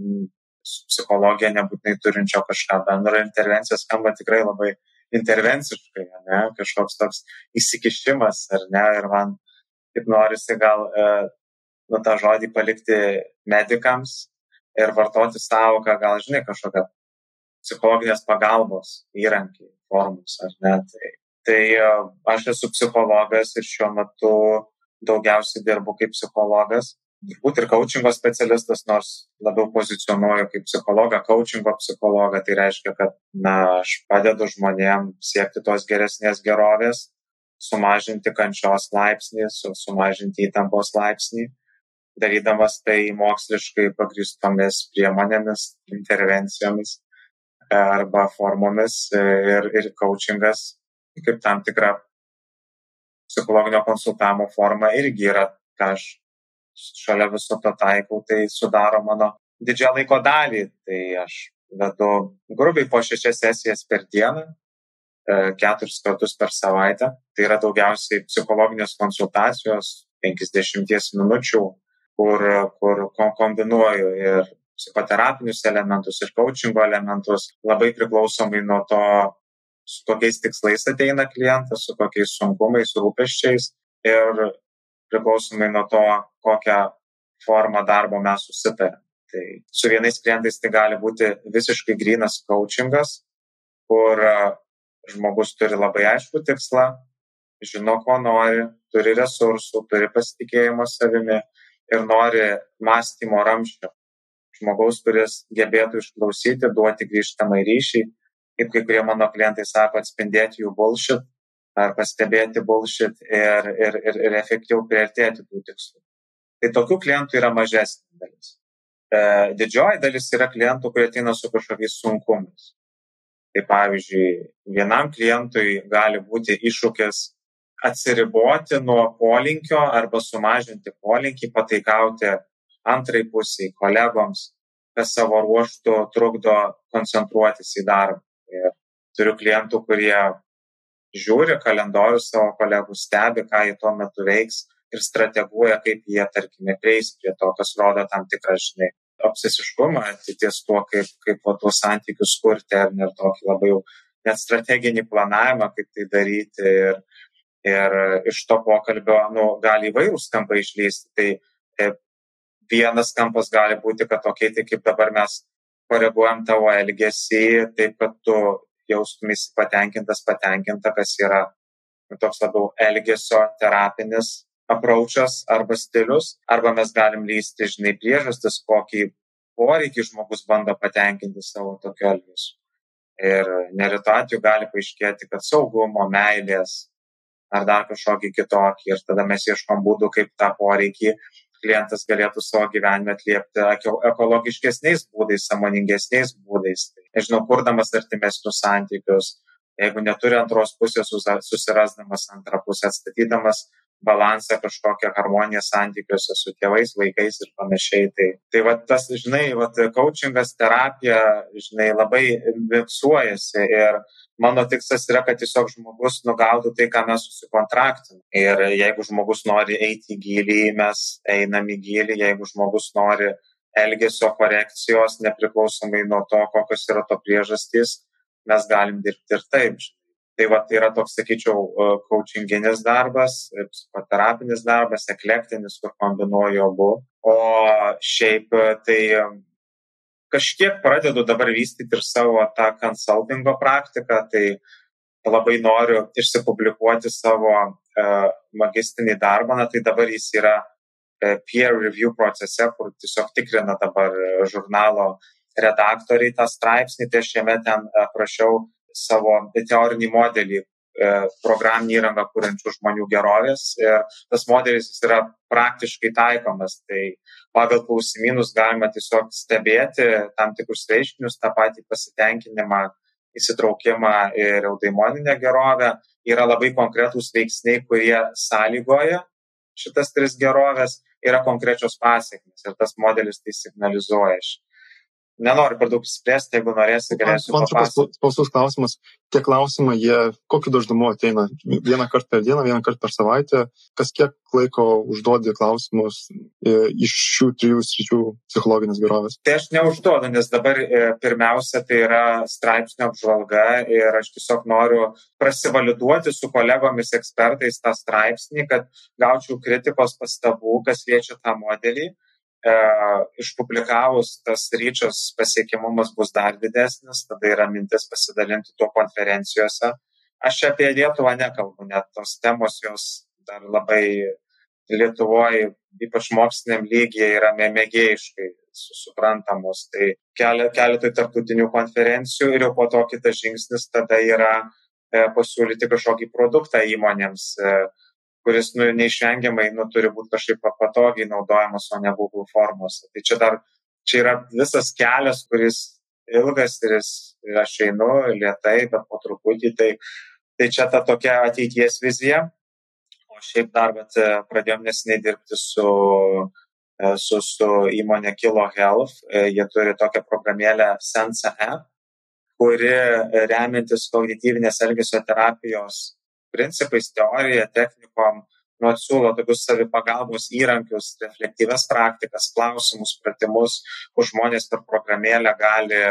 psichologija nebūtinai turinčio kažką bendro, intervencija skamba tikrai labai intervenciškai, ne, kažkoks toks įsikišimas, ar ne, ir man kaip norisi gal e, nu, tą žodį palikti medikams ir vartoti savoką, gal žinai, kažkokią psichologinės pagalbos įrankiai, formos, ar ne. Tai, tai e, aš esu psichologas ir šiuo metu daugiausiai dirbu kaip psichologas turbūt ir coachingo specialistas, nors labiau pozicionuoju kaip psichologą, coachingo psichologą, tai reiškia, kad na, aš padedu žmonėm siekti tos geresnės gerovės, sumažinti kančios laipsnį, sumažinti įtampos laipsnį, darydamas tai moksliškai pagristomis priemonėmis, intervencijomis arba formomis ir, ir coachingas kaip tam tikra psichologinio konsultavimo forma irgi yra, ką aš šalia viso to taikau, tai sudaro mano didžiąją laiko dalį. Tai aš vedu grubiai po šešias sesijas per dieną, e, keturis kartus per savaitę. Tai yra daugiausiai psichologinės konsultacijos, 50 minučių, kur, kur kombinuoju ir psichoterapinius elementus, ir coachingo elementus, labai priklausomai nuo to, su kokiais tikslais ateina klientas, su kokiais sunkumais, rūpeščiais ir priklausomai nuo to, kokią formą darbo mes susitarėm. Tai su vienais klientais tai gali būti visiškai grinas coachingas, kur žmogus turi labai aišku tikslą, žino, ko nori, turi resursų, turi pasitikėjimo savimi ir nori mąstymo ramščio. Žmogaus, kuris gebėtų išklausyti, duoti grįžtamą ryšį, kaip kai kurie mano klientai sako, atspindėti jų bullshit pastebėti bullshit ir, ir, ir, ir efektyviau priartėti tų tikslų. Tai tokių klientų yra mažesnė dalis. E, didžioji dalis yra klientų, kurie ateina su kažkokiais sunkumais. Tai pavyzdžiui, vienam klientui gali būti iššūkis atsiriboti nuo polinkio arba sumažinti polinkį, pataikauti antrai pusiai, kolegoms, kas savo ruoštų trukdo koncentruotis į darbą. Ir turiu klientų, kurie žiūri kalendorius savo kolegų, stebi, ką jie tuo metu veiks ir strateguoja, kaip jie, tarkime, prieis prie to, kas rodo tam tikrą, žinai, obsesiškumą ties tuo, kaip, kaip va, tuos santykius kurti, ar net tokį labai jau net strateginį planavimą, kaip tai daryti. Ir, ir iš to pokalbio nu, gali įvairūs kampai išlysti. Tai e, vienas kampas gali būti, kad tokie, tai kaip dabar mes koreguojam tavo elgesį, taip kad tu jaustumėsi patenkintas, patenkinta, kas yra toks labiau elgesio terapinis apraučas arba stilius, arba mes galim lysti, žinai, priežastis, kokį poreikį žmogus bando patenkinti savo tokiu elgesiu. Ir neretu atveju gali paaiškėti, kad saugumo, meilės ar dar kažkokį kitokį. Ir tada mes ieškom būdų, kaip tą poreikį klientas galėtų savo gyvenime atliepti ekologiškesniais būdais, samoningesniais būdais. Tai, nežinau, kurdamas artimesnius santykius, jeigu neturi antros pusės, susirasdamas antrą pusę, atstatydamas balansą, kažkokią harmoniją santykiuose su tėvais, vaikais ir panašiai. Tai, tai va tas, žinai, va, coachingas, terapija, žinai, labai miksuojasi ir mano tikslas yra, kad tiesiog žmogus nugautų tai, ką mes susikontraktinam. Ir jeigu žmogus nori eiti į gilį, mes einam į gilį, jeigu žmogus nori elgesio korekcijos, nepriklausomai nuo to, kokios yra to priežastys, mes galim dirbti ir taip. Tai va, tai yra toks, sakyčiau, e, coachinginis darbas, e, psicoterapinis darbas, eklektinis, kur kombinuoju abu. O šiaip e, tai kažkiek pradedu dabar vystyti ir savo tą consultingo praktiką, tai labai noriu išsipublikuoti savo magistrinį darbą, na tai dabar jis yra peer review procese, kur tiesiog tikrina dabar žurnalo redaktoriai tą straipsnį, tai aš jame ten aprašiau savo teorinį modelį e, programinį įrangą kuriančių žmonių gerovės ir tas modelis jis yra praktiškai taikomas. Tai pagal klausimynus galima tiesiog stebėti tam tikrus reiškinius, tą patį pasitenkinimą, įsitraukimą ir eudaimoninę gerovę. Yra labai konkretūs veiksniai, kurie sąlygoja šitas tris gerovės, yra konkrečios pasiekmes ir tas modelis tai signalizuoja nenoriu per daug išsiplėsti, jeigu norėsi, galėsiu. Man trumpas pausus klausimas. Tie klausimai, jie kokiu dažnumu ateina? Vieną kartą per dieną, vieną kartą per savaitę? Kas kiek laiko užduodi klausimus e, iš šių trijų sričių psichologinės gerovės? Tai aš neužduodu, nes dabar e, pirmiausia tai yra straipsnio apžvalga ir aš tiesiog noriu prasivaliduoti su kolegomis ekspertais tą straipsnį, kad gaučiau kritikos pastabų, kas liečia tą modelį e, išpublikavus tas ryčios pasiekimumas bus dar didesnis, tada yra mintis pasidalinti tuo konferencijose. Aš apie Lietuvą nekalbu, net tos temos jos dar labai Lietuvoje ypač moksliniam lygiai yra mėgėjiškai suprantamos. Tai keletui tarptautinių konferencijų ir jau po to kitas žingsnis tada yra e, pasiūlyti kažkokį produktą įmonėms, e, kuris nu, neišvengiamai nu, turi būti kažkaip patogiai naudojamas, o ne Google formose. Tai čia dar čia yra visas kelias, kuris ilgas ir jis, ir aš einu lietai, bet po truputį. Tai, tai čia ta tokia ateities vizija. O šiaip dar, bet e, pradėjom nesiniai dirbti su E, su, su įmonė Kilo Health. E, jie turi tokią programėlę Sense App, kuri remiantis kognityvinės elgesio terapijos principais, teorija, technikom, nu, siūlo tokius savipagalbos įrankius, reflektyves praktikas, klausimus, pratimus, kur žmonės per programėlę gali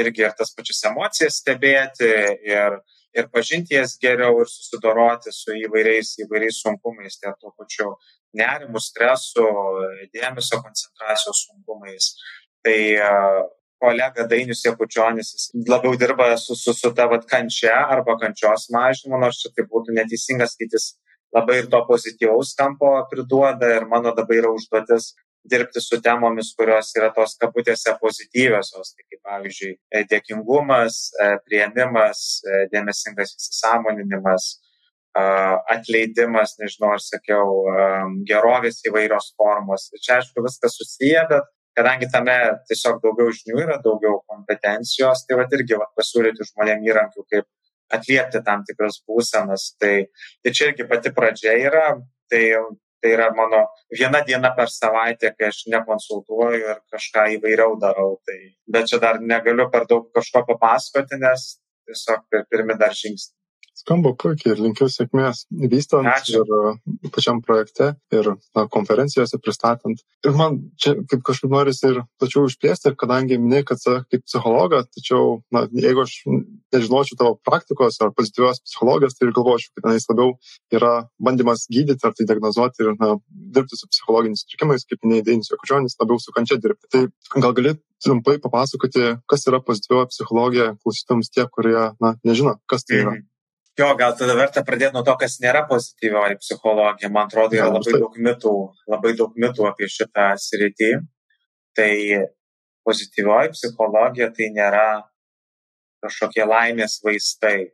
irgi ir tas pačias emocijas stebėti ir, ir pažinti jas geriau ir susidoroti su įvairiais, įvairiais sunkumais, tai tuo pačiu nerimu, stresu, dėmesio koncentracijos sunkumais. Tai kolega Dainius Jekučionis labiau dirba su, su, su ta vat, kančia arba kančios mažinimu, nors čia tai būtų neteisingas skaitis labai ir to pozityvaus kampo priduoda ir mano dabar yra užduotis dirbti su temomis, kurios yra tos kabutėse pozityviosios, tai kaip pavyzdžiui dėkingumas, prieimimas, dėmesingas įsisamoninimas, atleidimas, nežinau, ar sakiau, gerovės įvairios formos. Čia, aišku, viskas susiję, bet kadangi tame tiesiog daugiau žinių yra, daugiau kompetencijos, tai va irgi va, pasiūlyti žmonėm įrankių, kaip atliepti tam tikras būsenas. Tai, tai čia irgi pati pradžia yra, tai, tai yra mano viena diena per savaitę, kai aš nekonsultuoju ir kažką įvairiau darau. Tai, bet čia dar negaliu per daug kažko papasakoti, nes tiesiog pirmi dar žingsniai. Skamba puikiai ir linkiu sėkmės vystant Ačiū. ir uh, pačiam projekte ir na, konferencijose pristatant. Ir man čia kaip kažkaip norisi ir plačiau išplėsti, kadangi minėjai, kad kaip psichologas, tačiau na, jeigu aš nežinočiau tavo praktikos ar pozityvios psichologijos, tai ir galvočiau, kad tenais labiau yra bandymas gydyti ar tai diagnozuoti ir na, dirbti su psichologiniais sutrikimais, kaip minėjai Deinis Jokučionis, labiau su kančia dirbti. Tai gal gali trumpai papasakoti, kas yra pozityvioji psichologija klausytams tie, kurie na, nežino, kas tai yra. -hmm. Jo, gal tada verta pradėti nuo to, kas nėra pozityvioji psichologija. Man atrodo, yra labai daug mitų, labai daug mitų apie šitą sritį. Tai pozityvioji psichologija tai nėra kažkokie laimės vaistai.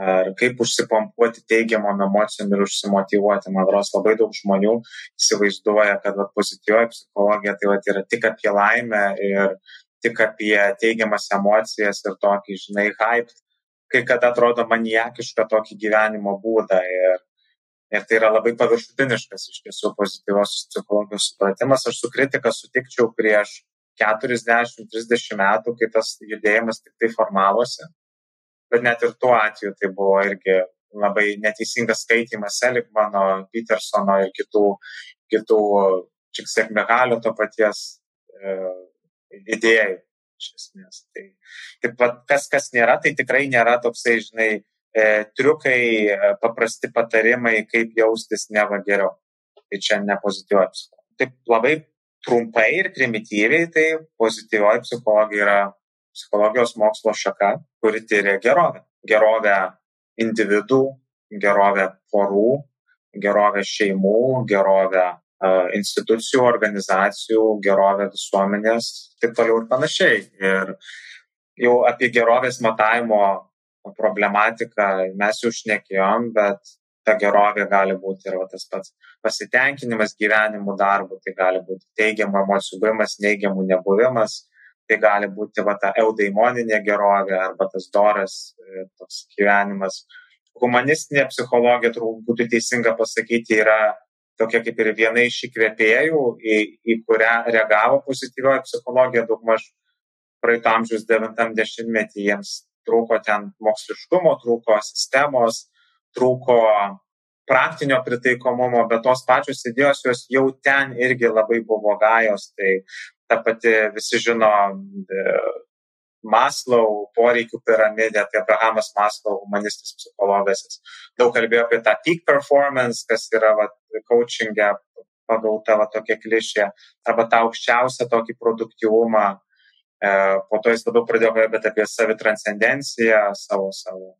Ar kaip užsipompuoti teigiamom emocijom ir užsimotivuoti. Man atrodo, labai daug žmonių įsivaizduoja, kad va, pozityvioji psichologija tai va, yra tik apie laimę ir tik apie teigiamas emocijas ir tokį, žinai, hype kai kada atrodo maniakišką tokį gyvenimo būdą ir, ir tai yra labai paviršutiniškas iš tiesų pozityvios psichologijos supratimas. Aš su kritika sutikčiau prieš 40-30 metų, kai tas judėjimas tik tai formavosi. Bet net ir tuo atveju tai buvo irgi labai neteisingas skaitimas Seligmano, Petersono ir kitų, kitų Čiksek Mehalio to paties e, idėjų iš esmės. Tai, taip pat kas, kas nėra, tai tikrai nėra toksai, žinai, e, triukai, e, paprasti patarimai, kaip jaustis neva geriau. Tai čia ne pozityvioji psichologija. Taip labai trumpai ir primityviai, tai pozityvioji psichologija yra psichologijos mokslo šaka, kuri tyria gerovę. Gerovę individų, gerovę porų, gerovę šeimų, gerovę institucijų, organizacijų, gerovę visuomenės, taip toliau ir panašiai. Ir jau apie gerovės matavimo problematiką mes jau šnekėjom, bet ta gerovė gali būti ir va, tas pats pasitenkinimas gyvenimu darbu, tai gali būti teigiamų emocijų buvimas, neigiamų nebuvimas, tai gali būti va, ta eudaimoninė gerovė arba tas doras, e, toks gyvenimas. Humanistinė psichologija, turbūt būtų teisinga pasakyti, yra tokia kaip ir viena iš įkvėpėjų, į, į kurią reagavo pozityvioji psichologija daugmaž praeito amžiaus 90-metį. Jiems trūko ten moksliškumo, trūko sistemos, trūko praktinio pritaikomumo, bet tos pačios idėjos jos jau ten irgi labai buvo gajos. Tai ta pati visi žino Maslow poreikių piramidė, tai Abrahamas Maslow, humanistas psichologas, daug kalbėjo apie tą peak performance, kas yra va, coachingė pagauta va, tokia klišė, arba tą aukščiausią tokį produktyvumą. E, po to jis labiau pradėjo kalbėti apie savitranscendenciją savo, savo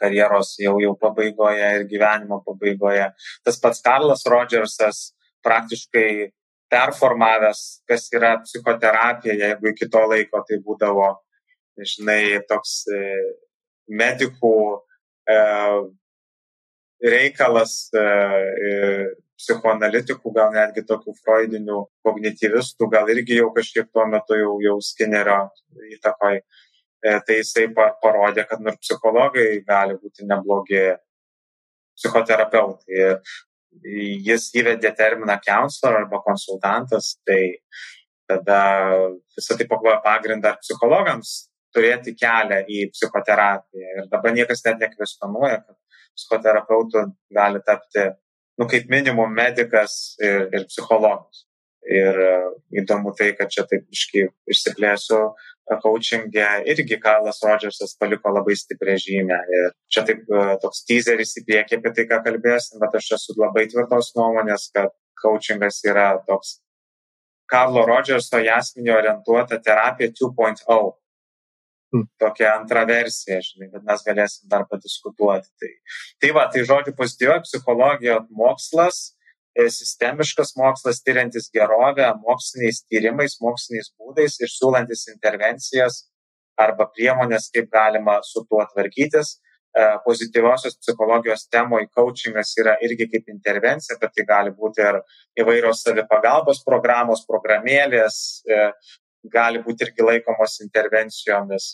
karjeros jau, jau pabaigoje ir gyvenimo pabaigoje. Tas pats Karlas Rodžersas praktiškai performavęs, kas yra psichoterapija, jeigu iki to laiko tai būdavo, žinai, toks e, medikų e, reikalas e, psichoanalitikų, gal netgi tokių freudinių kognityvistų, gal irgi jau kažkiek tuo metu jau, jau Skinnerio įtakoj. Tai jisai parodė, kad ir psichologai gali būti neblogi psichoterapeutai jis įvedė terminą counselor arba konsultantas, tai tada visą tai paklojo pagrindą psichologams turėti kelią į psichoterapiją. Ir dabar niekas net nekvestionuoja, kad psichoterapeutų gali tapti, nu, kaip minimum, medikas ir, ir psichologas. Ir įdomu tai, kad čia taip išsiplėsiu, coachingė irgi Karlas Rodžersas paliko labai stiprią žymę. Ir čia taip e, toks teaseris į priekį apie tai, ką kalbėsim, bet aš esu labai tvirtos nuomonės, kad coachingas yra toks Karlo Rodžerso į asmenį orientuota terapija 2.0. Tokia antra versija, žinai, bet mes galėsim dar padiskutuoti. Tai, tai va, tai žodžiu, pozityvioji psichologija mokslas E, sistemiškas mokslas tyriantis gerovę moksliniais tyrimais, moksliniais būdais ir siūlantis intervencijas arba priemonės, kaip galima su tuo tvarkytis. E, pozityviosios psichologijos temoje coachingas yra irgi kaip intervencija, bet tai gali būti ir įvairios savipagalbos programos, programėlės, e, gali būti irgi laikomos intervencijomis.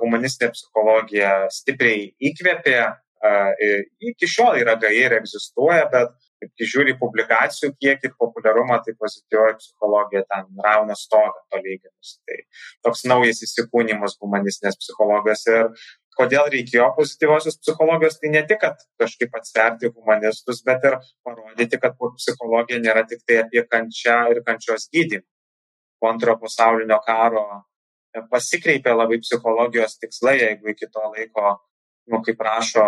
Humanistinė psichologija stipriai įkvėpė, iki šiol yra gai ir egzistuoja, bet kai žiūri publikacijų kiekį ir populiarumą, tai pozityvioji psichologija ten rauna stogą palyginus. Tai toks naujas įsikūnymas humanistinės psichologijos. Ir kodėl reikėjo pozityviosios psichologijos, tai ne tik, kad kažkaip atsverti humanistus, bet ir parodyti, kad psichologija nėra tik tai apie kančią ir kančios gydymą. Po antrojo pasaulinio karo pasikreipė labai psichologijos tikslai, jeigu iki to laiko, nu, kaip rašo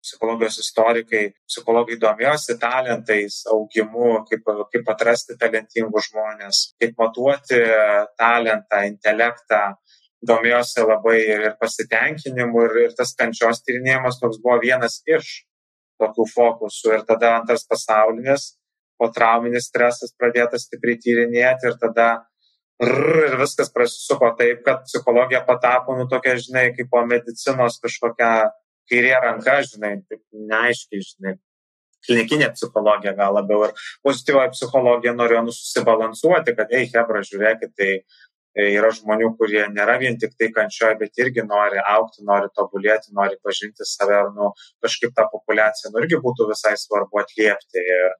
psichologijos istorikai, psichologai domėjosi talentais, augimu, kaip, kaip atrasti talentingus žmonės, kaip matuoti talentą, intelektą, domėjosi labai ir pasitenkinimu, ir, ir tas kančios tyrinėjimas toks buvo vienas iš tokių fokusų. Ir tada antras pasaulinis, po trauminis stresas pradėtas stipriai tyrinėti ir tada ir viskas prasisuko taip, kad psichologija patapo, nu, tokia, žinai, kaip po medicinos kažkokia kairė ranka, žinai, taip neaiškiai, žinai, klinikinė psichologija gal labiau ir pozityvioji psichologija norėjo nususibalansuoti, kad, ei, Hebra, žiūrėkit, tai e, yra žmonių, kurie nėra vien tik tai kančioje, bet irgi nori aukti, nori tobulėti, nori pažinti save ir nu, kažkaip tą populiaciją nu, irgi būtų visai svarbu atliepti. Ir,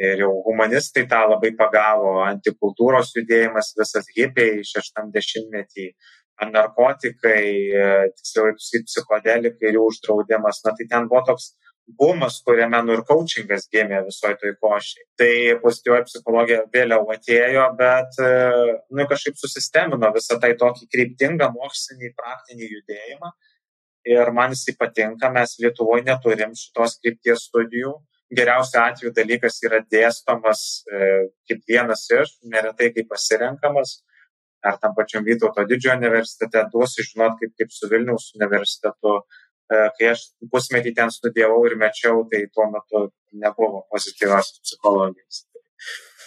ir jau humanistai tą labai pagavo, antikultūros judėjimas, visas hipiai šeštam dešimtmetį narkotikai, e, tiksliau, psichodelikai ir jų uždraudimas, na tai ten buvo toks bumas, kuriame nu ir coachingas gimė visoje toj košiai. Tai pozityvioji psichologija vėliau atėjo, bet e, nu, kažkaip susistemino visą tai tokį kryptingą mokslinį, praktinį judėjimą. Ir man jisai patinka, mes Lietuvoje neturim šitos krypties studijų. Geriausiu atveju dalykas yra dėstomas e, kaip vienas iš, neretai kaip pasirenkamas ar tam pačiam Vytauto didžiojo universitete, duosiu žinot, kaip, kaip su Vilniaus universitetu. E, kai aš pusmetį ten studijavau ir mečiau, tai tuo metu nebuvo pozityvios psichologijos.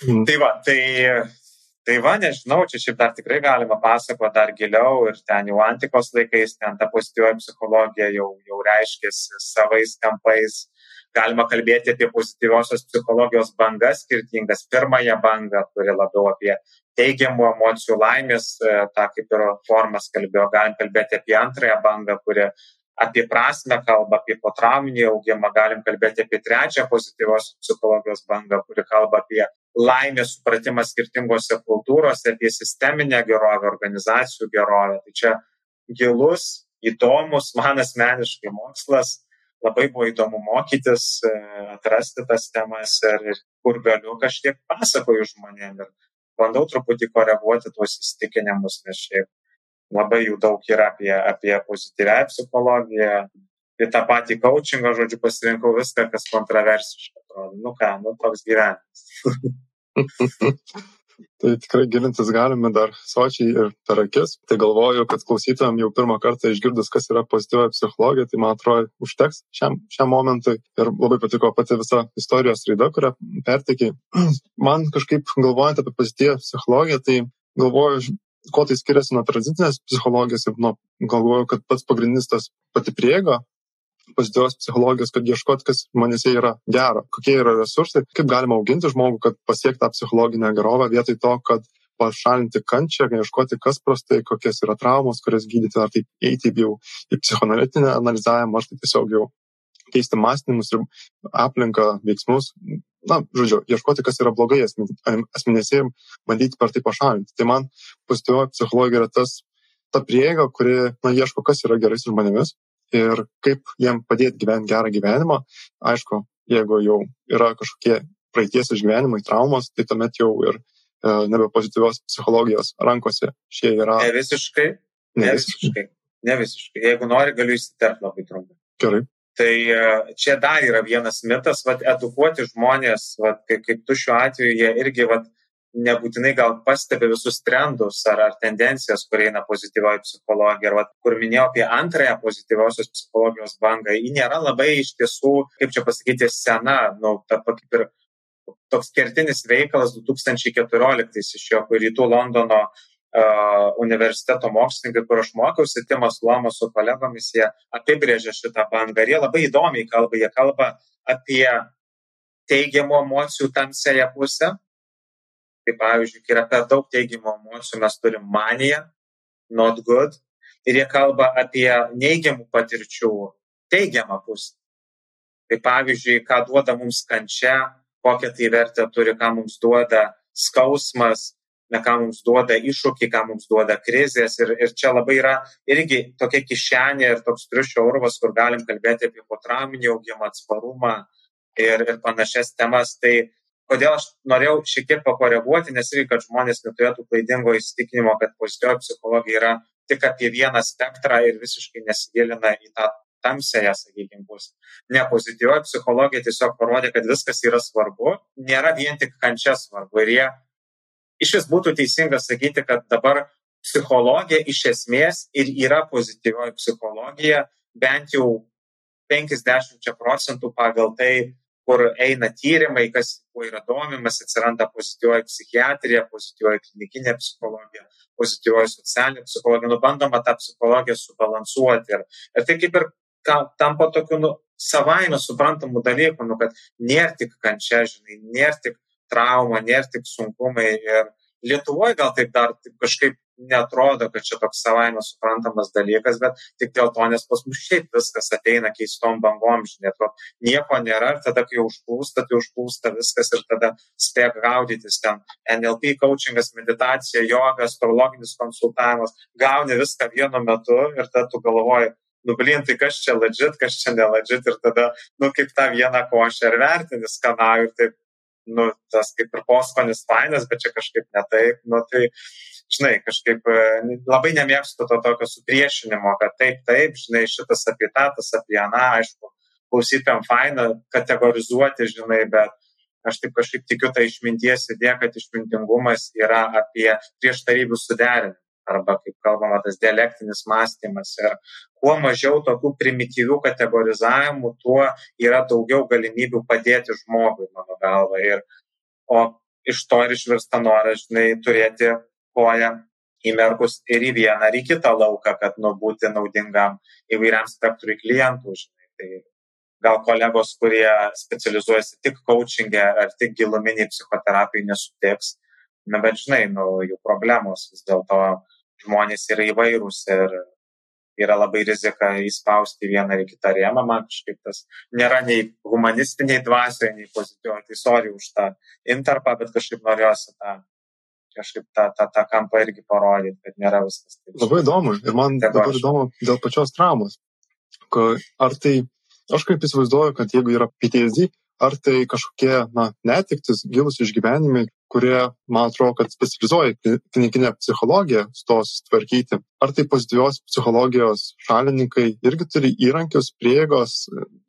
Mm. Tai va, tai, tai va, nežinau, čia šiaip dar tikrai galima pasakoti dar giliau ir ten jau antikos laikais, ten ta pozityvioji psichologija jau, jau reiškėsi savais kampais. Galima kalbėti apie pozityviosios psichologijos bangas skirtingas. Pirmąją bangą, kuri labiau apie teigiamų emocijų, laimės, e, tą kaip ir formas kalbėjo, galim kalbėti apie antrąją bangą, kuri apie prasme kalba, apie potrauminį augimą, galim kalbėti apie trečią pozityvios psichologijos bangą, kuri kalba apie laimės supratimą skirtingose kultūrose, apie sisteminę gerovę, organizacijų gerovę. Tai čia gilus, įdomus, man asmeniškai mokslas, labai buvo įdomu mokytis, e, atrasti tas temas ir, ir kur galiu kažkiek pasakoju žmonėm. Ir bandau truputį koreguoti tuos įsitikinimus, nes šiaip labai jų daug yra apie, apie pozityvę psichologiją, apie tą patį coachingą, žodžiu, pasirinkau viską, kas kontroversiška. Nu ką, nu toks gyvenimas. Tai tikrai gilintis galime dar sočiai ir per akis. Tai galvoju, kad klausytojams jau pirmą kartą išgirdus, kas yra pozityvioji psichologija, tai man atrodo užteks šiam, šiam momentui. Ir labai patiko pati visa istorijos raida, kurią pertikiai. Man kažkaip galvojant apie pozityvę psichologiją, tai galvoju, kuo tai skiriasi nuo tradicinės psichologijos ir nuo, galvoju, kad pats pagrindinis tas pati prieiga pozityvios psichologijos, kad ieškot, kas manėse yra gero, kokie yra resursai, kaip galima auginti žmogų, kad pasiekti tą psichologinę gerovę vietoj to, kad pašalinti kančią, ieškoti, kas prastai, kokias yra traumos, kurias gydyti, ar taip eiti jau į psichoanalitinę analizavimą, ar tai tiesiog jau keisti mąstymus ir aplinką, veiksmus. Na, žodžiu, ieškoti, kas yra blogai asmenėse ir bandyti per tai pašalinti. Tai man pozityvioji psichologija yra tas, ta prieiga, kuri, na, ieško, kas yra gerai su žmonėmis ir kaip jiem padėti gyventi gerą gyvenimą. Aišku, jeigu jau yra kažkokie praeities išgyvenimai, traumos, tai tuomet jau ir e, nebe pozityvios psichologijos rankose šie yra. Ne visiškai. Ne, ne visiškai. Ne visiškai. Jeigu nori, galiu įsiterpti labai trumpai. Gerai. Tai e, čia dar yra vienas mitas, vad, edukuoti žmonės, vad, kaip, kaip tu šiuo atveju, jie irgi, vad, nebūtinai gal pastebi visus trendus ar, ar tendencijas, kur eina pozityvioji psichologija. Ir vat, kur minėjau apie antrąją pozityviosios psichologijos bangą, ji nėra labai iš tiesų, kaip čia pasakyti, sena, nu, ta, kaip ir toks kertinis veikalas 2014 iš jo, rytų Londono uh, universiteto mokslininkai, kur aš mokiausi, Timas Lomas su kolegomis, jie apibrėžė šitą bangą. Ir jie labai įdomiai kalba, jie kalba apie teigiamų emocijų tamsėje pusę, Tai pavyzdžiui, kai yra per daug teigiamų emocijų, mes turim maniją, not good, ir jie kalba apie neigiamų patirčių teigiamą pusę. Tai pavyzdžiui, ką duoda mums kančia, kokią tai vertę turi, ką mums duoda skausmas, ne ką mums duoda iššūkį, ką mums duoda krizės. Ir, ir čia labai yra irgi tokia kišenė ir toks triušio urvas, kur galim kalbėti apie potrauminį augimą, atsparumą ir, ir panašias temas. Tai kodėl aš norėjau šiek tiek pakoreguoti, nes irgi, kad žmonės neturėtų klaidingo įsitikinimo, kad pozityvioji psichologija yra tik apie vieną spektrą ir visiškai nesigilina į tą tamsėje, sakykime, bus. Ne, pozityvioji psichologija tiesiog parodė, kad viskas yra svarbu, nėra vien tik kančia svarbu. Ir jie iš vis būtų teisinga sakyti, kad dabar psichologija iš esmės ir yra pozityvioji psichologija, bent jau 50 procentų pagal tai, kur eina tyrimai, kas kuo yra domimas, atsiranda pozityvioji psichiatrija, pozityvioji klinikinė psichologija, pozityvioji socialinė psichologija, nu bandoma tą psichologiją subalansuoti. Ir, ir tai kaip ir tampa tokiu nu, savaime suprantamų dalykų, nu, kad nėra tik kančia, žinai, nėra tik trauma, nėra tik sunkumai. Ir Lietuvoje gal taip dar taip kažkaip netrodo, kad čia toks savaime suprantamas dalykas, bet tik dėl to, nes pas mus šiaip viskas ateina keistom bangom, žinai, atrodo, nieko nėra ir tada, kai užplūsta, tai užplūsta viskas ir tada spėk gaudytis ten. NLP coachingas, meditacija, joga, astrologinis konsultavimas, gauni viską vienu metu ir tada tu galvoji, nu, blin, tai kas čia ladžit, kas čia neladžit ir tada, nu, kaip tą vieną košę ir vertini skanau ir taip, nu, tas kaip ir poskonis fainas, bet čia kažkaip ne taip, nu, tai žinai, kažkaip e, labai nemėgstu to tokio supriešinimo, kad taip, taip, žinai, šitas apie tą, tas apie aną, aišku, klausytėm faina kategorizuoti, žinai, bet aš taip kažkaip tikiu tą išminties idėją, kad išmintingumas yra apie prieštarybių suderinimą arba, kaip kalbama, tas dialektinis mąstymas. Ir kuo mažiau tokių primityvių kategorizavimų, tuo yra daugiau galimybių padėti žmogui, mano galva. Ir, o iš to ir išvirsta noras, žinai, turėti koją įmerkus ir į vieną, ar į kitą lauką, kad nu, būti naudingam įvairiam spektrui klientų. Žinai. Tai gal kolegos, kurie specializuojasi tik coachingė ar tik giluminiai psichoterapijai nesutiks, na, bet žinai, nu, jų problemos vis dėlto žmonės yra įvairūs ir yra labai rizika įspausti vieną ar kitą rėmą, man kažkaip tas nėra nei humanistiniai dvasiai, nei pozityviai, tai sorry už tą interpą, bet kažkaip norėjosi tą kažkaip tą, tą, tą kampą irgi parodyti, kad nėra viskas taip. Labai įdomu. Ir man dabar įdomu dėl pačios traumos. Ar tai, aš kaip įsivaizduoju, kad jeigu yra PTSD, ar tai kažkokie na, netiktis, gilus išgyvenimai, kurie, man atrodo, kad specializuoja klinikinę psichologiją, stos tvarkyti. Ar tai pozityvios psichologijos šalininkai irgi turi įrankius, prieigos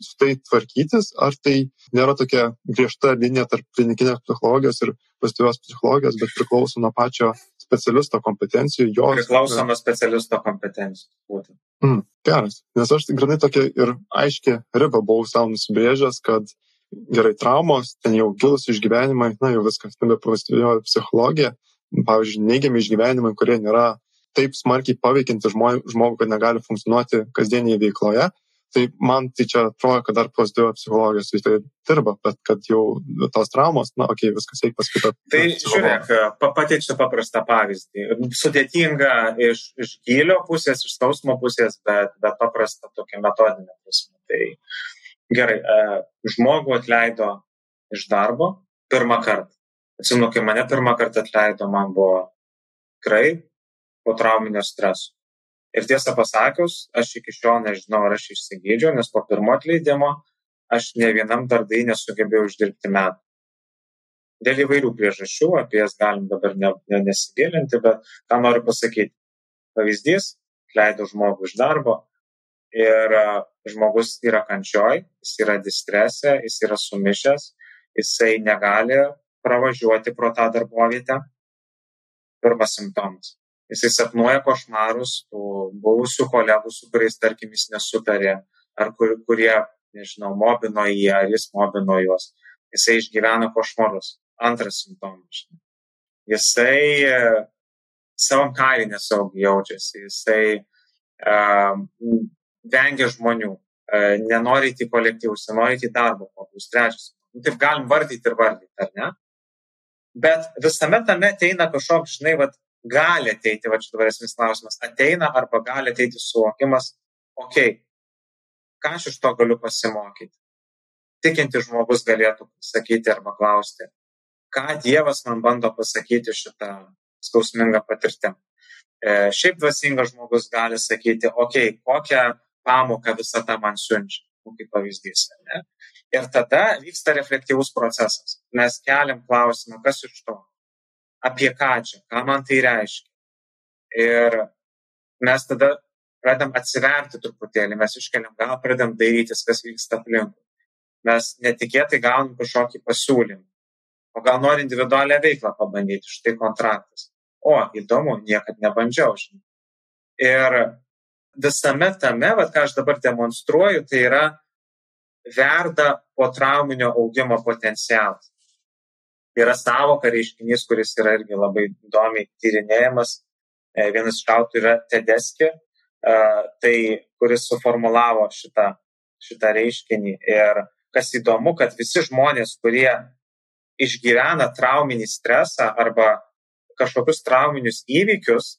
su tai tvarkytis, ar tai nėra tokia griežta linija tarp klinikinės psichologijos ir pozityvios psichologijos, bet priklauso nuo pačio specialisto kompetencijų. Jos, priklauso nuo specialisto kompetencijų. Būtent. Mm, geras, nes aš grinai tokia ir aiškiai ribą buvau savo nusibrėžęs, kad gerai traumos, ten jau gilus išgyvenimai, na jau viskas, nebe pozityvioji psichologija, pavyzdžiui, neigiami išgyvenimai, kurie nėra taip smarkiai paveikinti žmogų, kad negali funkcionuoti kasdienėje veikloje. Tai man tai čia atrodo, kad dar pozityvio psichologijos tai dirba, bet kad jau tos traumos, na, okei, okay, viskas eik paskui. Tai žiūrėk, pateiksiu paprastą pavyzdį. Sudėtinga iš, iš gylio pusės, iš skausmo pusės, bet, bet paprasta tokia metodinė prasme. Tai gerai, e, žmogų atleido iš darbo pirmą kartą. Atsimenu, kai mane pirmą kartą atleido, man buvo tikrai po trauminio streso. Ir tiesą pasakius, aš iki šiol nežinau, ar aš išsigydžiau, nes po pirmo atleidimo aš ne vienam dardai nesugebėjau uždirbti metų. Dėl įvairių priežasčių, apie jas galim dabar ne, ne, nesigilinti, bet ką noriu pasakyti. Pavyzdys, leido žmogų iš darbo, ir žmogus yra kančioj, jis yra distrese, jis yra sumišęs, jisai negali pravažiuoti pro tą darbovietę. Pirmas simptomas. Jisai sapnuoja košmarus tų buvusių kolegų, su kuriais, tarkim, jis nesutarė, ar kur, kurie, nežinau, mobino jį, ar jis mobino juos. Jisai išgyvena košmarus. Antras simptomas. Jisai savam kailį nesaugiai jaučiasi. Jisai uh, vengia žmonių, e, nenori į kolektyvus, nenori į darbo pobūdžius. Trečias. Nu, taip galim vardyti ir vardyti, ar ne? Bet visame tame ateina kažkoks, žinai, vat, gali ateiti, va čia dabar esminis klausimas, ateina arba gali ateiti suvokimas, okei, okay, ką aš iš to galiu pasimokyti. Tikinti žmogus galėtų sakyti arba klausti, ką Dievas man bando pasakyti šitą skausmingą patirtimą. E, šiaip dvasingas žmogus gali sakyti, okei, okay, kokią pamoką visata man siunčia, nu, kaip pavyzdys. Ne? Ir tada vyksta reflektyvus procesas. Mes keliam klausimą, kas iš to, apie ką čia, ką man tai reiškia. Ir mes tada pradedam atsiverti truputėlį, mes iškeliam gal, pradedam dairytis, kas vyksta aplinkui. Mes netikėtai gaunam kažkokį pasiūlymą. O gal nori individualią veiklą pabandyti, štai kontraktas. O, įdomu, niekad nebandžiau. Žinai. Ir visame tame, vat, ką aš dabar demonstruoju, tai yra verda po trauminio augimo potencialas. Yra savoka reiškinys, kuris yra irgi labai įdomiai tyrinėjamas. E, vienas iš autorių yra Tedeski, e, tai kuris suformulavo šitą, šitą reiškinį. Ir kas įdomu, kad visi žmonės, kurie išgyvena trauminį stresą arba kažkokius trauminius įvykius,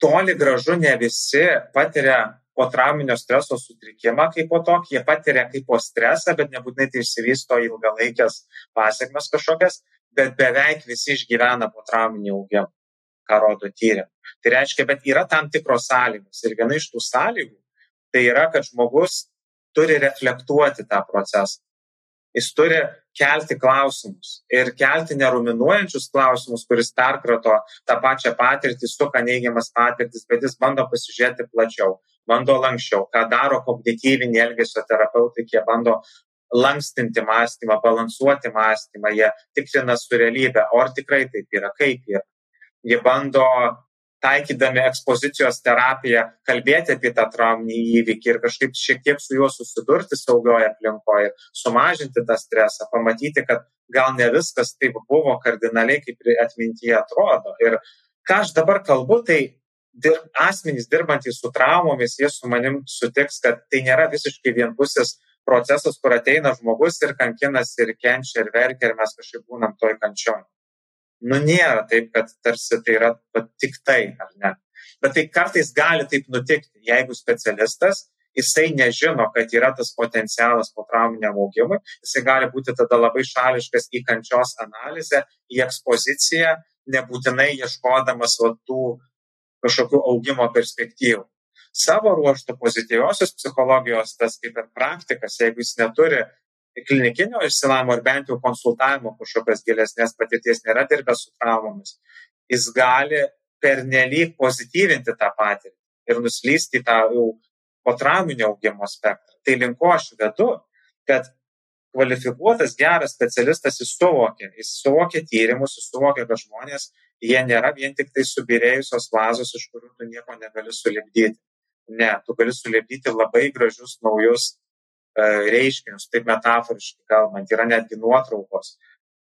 toli gražu ne visi patiria potrauminio streso sutrikimą kaip po tokį, jie patiria kaip po stresą, bet nebūtinai tai išsivysto ilgalaikės pasiekmes kažkokias, bet beveik visi išgyvena potrauminį augimą, ką rodo tyrimai. Tai reiškia, bet yra tam tikros sąlygos ir viena iš tų sąlygų tai yra, kad žmogus turi reflektuoti tą procesą. Jis turi kelti klausimus ir kelti neruminuojančius klausimus, kuris perkrato tą pačią patirtį, suka neigiamas patirtis, bet jis bando pasižiūrėti plačiau, bando lankščiau, ką daro kognityviniai elgesio terapeutai, jie bando lankstinti mąstymą, balansuoti mąstymą, jie tikrina su realybė, o ar tikrai taip yra, kaip yra. Jie bando taikydami ekspozicijos terapiją kalbėti apie tą trauminį įvykį ir kažkaip šiek tiek su juo susidurti saugioje aplinkoje, sumažinti tą stresą, pamatyti, kad gal ne viskas taip buvo kardinaliai, kaip atmintyje atrodo. Ir ką aš dabar kalbu, tai dir, asmenys dirbantys su traumomis, jie su manim sutiks, kad tai nėra visiškai vienpusis procesas, kur ateina žmogus ir kankinasi ir kenčia ir verkia ir mes kažkaip būnam toj kančioj nu nėra taip, kad tarsi tai yra tik tai, ar ne. Bet tai kartais gali taip nutikti, jeigu specialistas, jisai nežino, kad yra tas potencialas po trauminiam augimui, jisai gali būti tada labai šališkas į kančios analizę, į ekspoziciją, nebūtinai ieškodamas va, tų kažkokių augimo perspektyvų. Savo ruoštų pozityviosios psichologijos tas kaip ir praktikas, jeigu jis neturi klinikinio išsilavimo ar bent jau konsultavimo kažkokios gilesnės patirties nėra dirbęs su traumomis, jis gali pernelyg pozityvinti tą patirtį ir nuslysti į tą jau po trauminio augimo spektrą. Tai link ko aš vedu, kad kvalifikuotas geras specialistas jis suvokia, jis suvokia tyrimus, jis suvokia, kad žmonės, jie nėra vien tik tai subirėjusios vazos, iš kurių tu nieko negali sulibdyti. Ne, tu gali sulibdyti labai gražius naujus reiškinius, taip metaforiškai kalbant, yra netgi nuotraukos,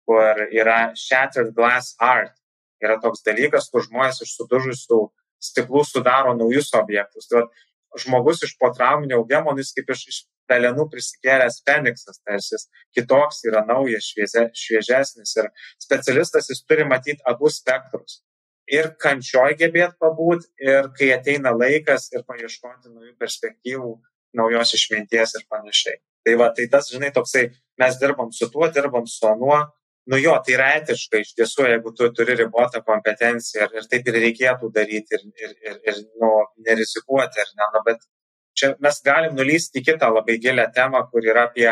kur yra shattered glass art. Yra toks dalykas, kur žmonės iš sudužusių stiklų sudaro naujus objektus. Tai žmogus iš potrauminio augimo, jis kaip iš, iš pelenų prisikėlęs Feniksas, tarsi jis kitoks yra naujas, šviežia, šviežesnis ir specialistas jis turi matyti abu spektrus. Ir kančioj gebėti pabūt, ir kai ateina laikas ir paieškoti naujų perspektyvų, naujos išminties ir panašiai. Tai va, tai tas, žinai, toksai, mes dirbam su tuo, dirbam su anuo, nu jo, tai yra etiška iš tiesų, jeigu tu turi ribotą kompetenciją ir, ir taip ir reikėtų daryti ir, ir, ir, ir nu, nerizikuoti, ar ne, nu, bet čia mes galim nulysti į kitą labai gilę temą, kur yra apie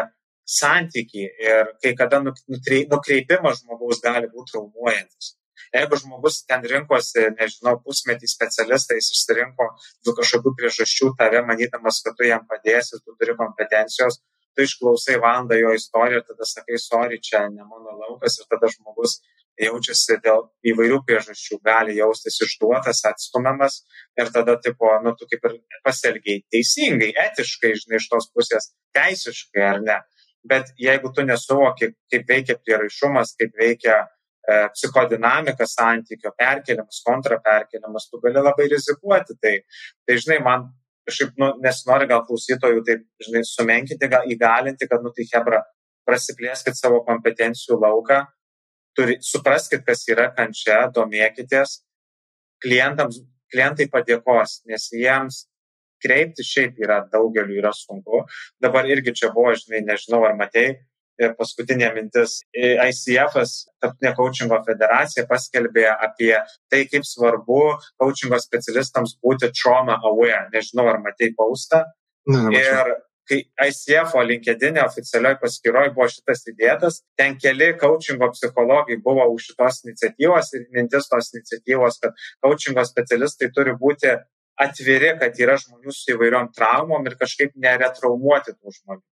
santyki ir kai kada nukreipimas žmogaus gali būti traumuojantis. Jeigu žmogus ten rinkosi, nežinau, pusmetį specialistą, jis išsirinko dėl kažkokių priežasčių tave, manydamas, kad tu jam padėsi, tu turi kompetencijos, tu išklausai valandą jo istoriją ir tada sakai, sorry, čia ne mano laukas ir tada žmogus jaučiasi dėl įvairių priežasčių, gali jaustis išduotas, atstumiamas ir tada, tipo, nu, tu kaip ir pasielgiai teisingai, etiškai, žinai, iš tos pusės, teisiškai ar ne. Bet jeigu tu nesuvoki, kaip veikia prieraišumas, kaip veikia E, psichodinamika santykio, perkeliamas, kontraperkeliamas, tu gali labai rizikuoti. Tai, tai žinai, man kažkaip nu, nesinori gal klausytojų taip, žinai, sumenkinti, gal įgalinti, kad, nu, tai Hebra, prasiplėskit savo kompetencijų lauką, turi, supraskit, kas yra kančia, domėkitės, klientams, klientai padėkos, nes jiems kreipti šiaip yra daugeliu yra sunku. Dabar irgi čia buvo, žinai, nežinau, ar matei, ir paskutinė mintis. ICF, Tarptautinė coachingo federacija, paskelbė apie tai, kaip svarbu coachingo specialistams būti trauma aware. Nežinau, ar matei paustą. Ir kai ICF LinkedIn oficialioj paskyroje buvo šitas įdėtas, ten keli coachingo psichologai buvo už šitos iniciatyvos ir mintis tos iniciatyvos, kad coachingo specialistai turi būti atviri, kad yra žmonių su įvairiom traumom ir kažkaip neretraumuoti tų žmonių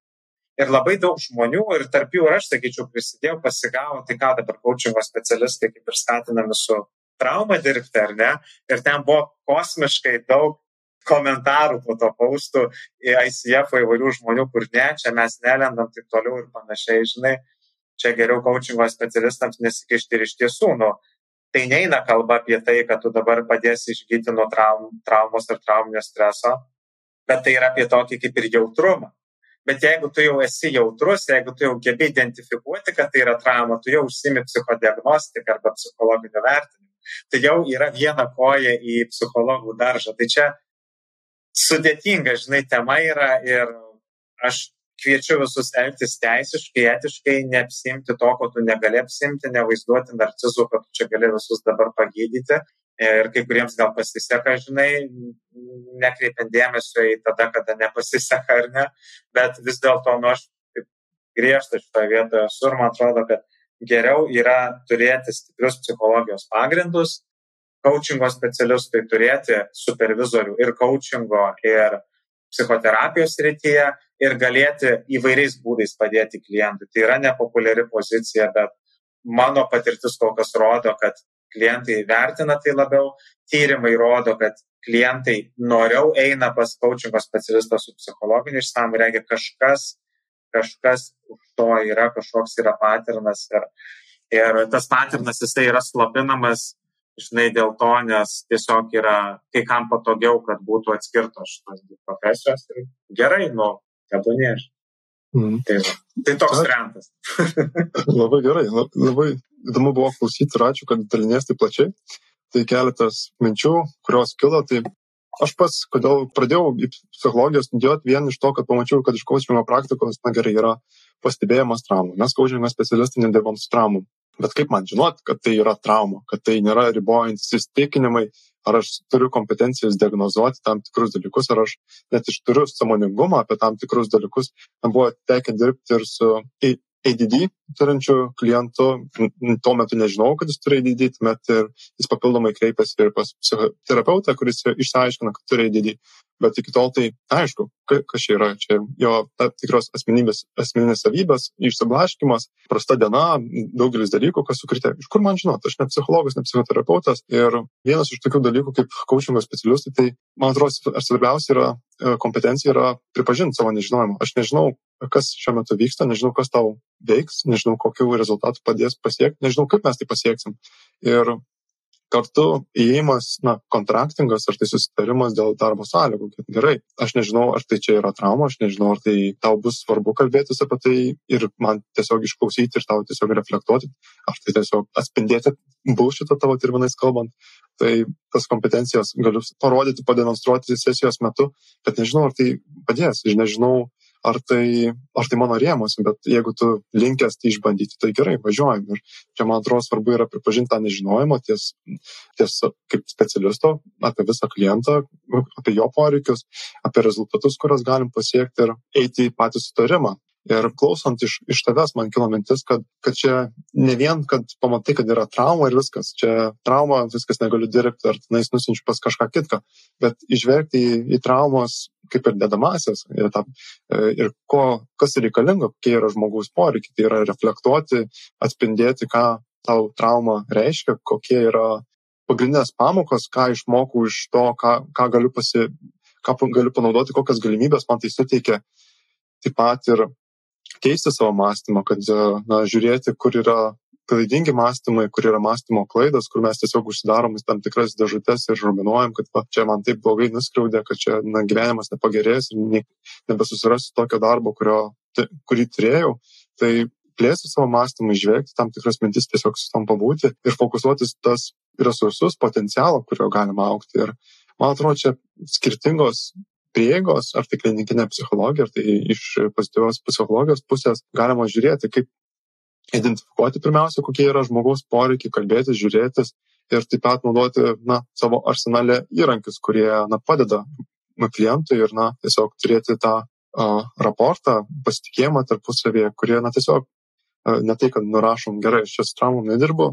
ir labai daug žmonių, ir tarp jų ir aš, sakyčiau, prisidėjau, pasigavo, tai ką dabar coachingo specialistai kaip ir skatinami su trauma dirbti, ar ne? Ir ten buvo kosmiškai daug komentarų po to paustų į ICF įvairių žmonių, kur ne, čia mes nelendam taip toliau ir panašiai, žinai, čia geriau coachingo specialistams nesikišti ir iš tiesų, nu, tai neina kalba apie tai, kad tu dabar padėsi išgyti nuo traum, traumos ir trauminio streso, bet tai yra apie tokį kaip ir jautrumą bet jeigu tu jau esi jautrus, jeigu tu jau gebi identifikuoti, kad tai yra trauma, tu jau užsimi psichodiagnostiką arba psichologiniu vertinimu, tai jau yra viena koja į psichologų daržą. Tai čia sudėtinga, žinai, tema yra ir aš kviečiu visus elgtis teisiškai, etiškai, neapsimti to, ko tu negali apsimti, nevaizduoti narcizų, kad tu čia gali visus dabar pagydyti, ir kai kuriems gal pasiseka, žinai, nekreipiant dėmesio į tada, kada nepasiseka ar ne, bet vis dėlto, nu, aš griežtas šitoje vietoje esu ir man atrodo, kad geriau yra turėti stiprius psichologijos pagrindus, coachingo specialistai turėti supervizorių ir coachingo, ir psichoterapijos rytyje ir galėti įvairiais būdais padėti klientui. Tai yra nepopuliari pozicija, bet mano patirtis kol kas rodo, kad klientai vertina tai labiau, tyrimai rodo, kad klientai noriau eina pas coachingo specialistą su psichologiniu išsamu, reikia kažkas, kažkas už to yra, kažkoks yra patirnas ir, ir tas patirnas jisai yra slopinamas, žinai, dėl to, nes tiesiog yra kai kam patogiau, kad būtų atskirtos šitos profesijos ir gerai, nu, tebūnė. Mm. Tai, tai toks variantas. labai gerai, labai įdomu buvo klausyti ir ačiū, kad dalinės taip plačiai. Tai keletas minčių, kurios kilo. Tai aš pats, kodėl pradėjau į psichologiją studijuoti, vien iš to, kad pamačiau, kad iš kočingo praktikos, na gerai, yra pastebėjimas traumų. Mes kočingo specialistai nedirbam su traumom. Bet kaip man žinot, kad tai yra trauma, kad tai nėra ribojantis įstikinimai, ar aš turiu kompetencijas diagnozuoti tam tikrus dalykus, ar aš net iš turiu samoningumą apie tam tikrus dalykus. Man buvo tekę dirbti ir su ADD turinčių klientų. Tuo metu nežinau, kad jis turi ADD, tuomet ir jis papildomai kreipiasi ir pas psichoterapeutą, kuris išsiaiškina, kad turi ADD bet iki tol tai aišku kas čia yra. Čia jo tikros asmenybės asmeninės savybės išsiblaškymas prasta diena daugelis dalykų kas sukrėtė iš kur man žinot aš ne psichologas ne psichoterapeutas ir vienas iš tokių dalykų kaip kaučingo specialistui tai man atrodo svarbiausia yra e, kompetencija yra pripažint savo nežinojimą. Aš nežinau kas šiuo metu vyksta nežinau kas tau veiks nežinau kokių rezultatų padės pasiekt nežinau kaip mes tai pasieksim. Ir kartu įėjimas na kontraktingas ar tai susitarimas dėl darbo sąlygų kad gerai aš nežinau ar tai čia yra trauma aš nežinau ar tai tau bus svarbu kalbėtis apie tai ir man tiesiog išklausyti ir tau tiesiog reflektuoti ar tai tiesiog atspindėti bulšitą tavo terminais kalbant. Tai tas kompetencijas galiu parodyti pademonstruoti sesijos metu bet nežinau ar tai padės. Ir nežinau ar tai ar tai mano rėmuose bet jeigu tu linkęs tai išbandyti tai gerai važiuojam. Ir čia man atrodo svarbu yra pripažint tą nežinojimą ties ties kaip specialisto apie visą klientą apie jo poreikius apie rezultatus kuriuos galim pasiekti ir eiti į patį sutarimą ir klausant iš iš tavęs man kilo mintis kad kad čia ne vien kad pamatai kad yra trauma ir viskas. Čia trauma viskas negaliu dirbti ar tenais nusiunčiu pas kažką kitką. Bet įžvelgti į į traumos kaip ir dedamąsias ir tą e, ir ko kas reikalinga kokie yra žmogaus poreikiai. Tai yra reflektuoti atspindėti ką tau trauma reiškia kokie yra pagrindinės pamokos ką išmokau iš to ką ką galiu pasi ką galiu panaudoti kokias galimybes man tai suteikia. Taip pat ir keisti savo mąstymą, kad na, žiūrėti, kur yra klaidingi mąstymai, kur yra mąstymo klaidos, kur mes tiesiog užsidarom į tam tikras dėžutės ir žuminuojam, kad va, čia man taip blogai nuskriaudė, kad čia na, gyvenimas nepagerės ir ne, nebesusirasiu tokio darbo, kurio, kurį turėjau. Tai plėsti savo mąstymą, išvelgti tam tikras mintis, tiesiog su tam pabūti ir fokusuotis tas resursus, potencialą, kurio galima aukti. Ir man atrodo, čia skirtingos prieigos, ar tai klinikinė psichologija, ar tai iš pozityvios psichologijos pusės galima žiūrėti, kaip identifikuoti pirmiausia, kokie yra žmogaus poreikiai, kalbėtis, žiūrėtis ir taip pat naudoti na, savo arsenalę įrankius, kurie na, padeda klientui ir na, tiesiog turėti tą uh, raportą, pasitikėjimą tarpusavėje, kurie na, tiesiog uh, ne tai, kad nurašom gerai, aš čia su traumom nedirbu,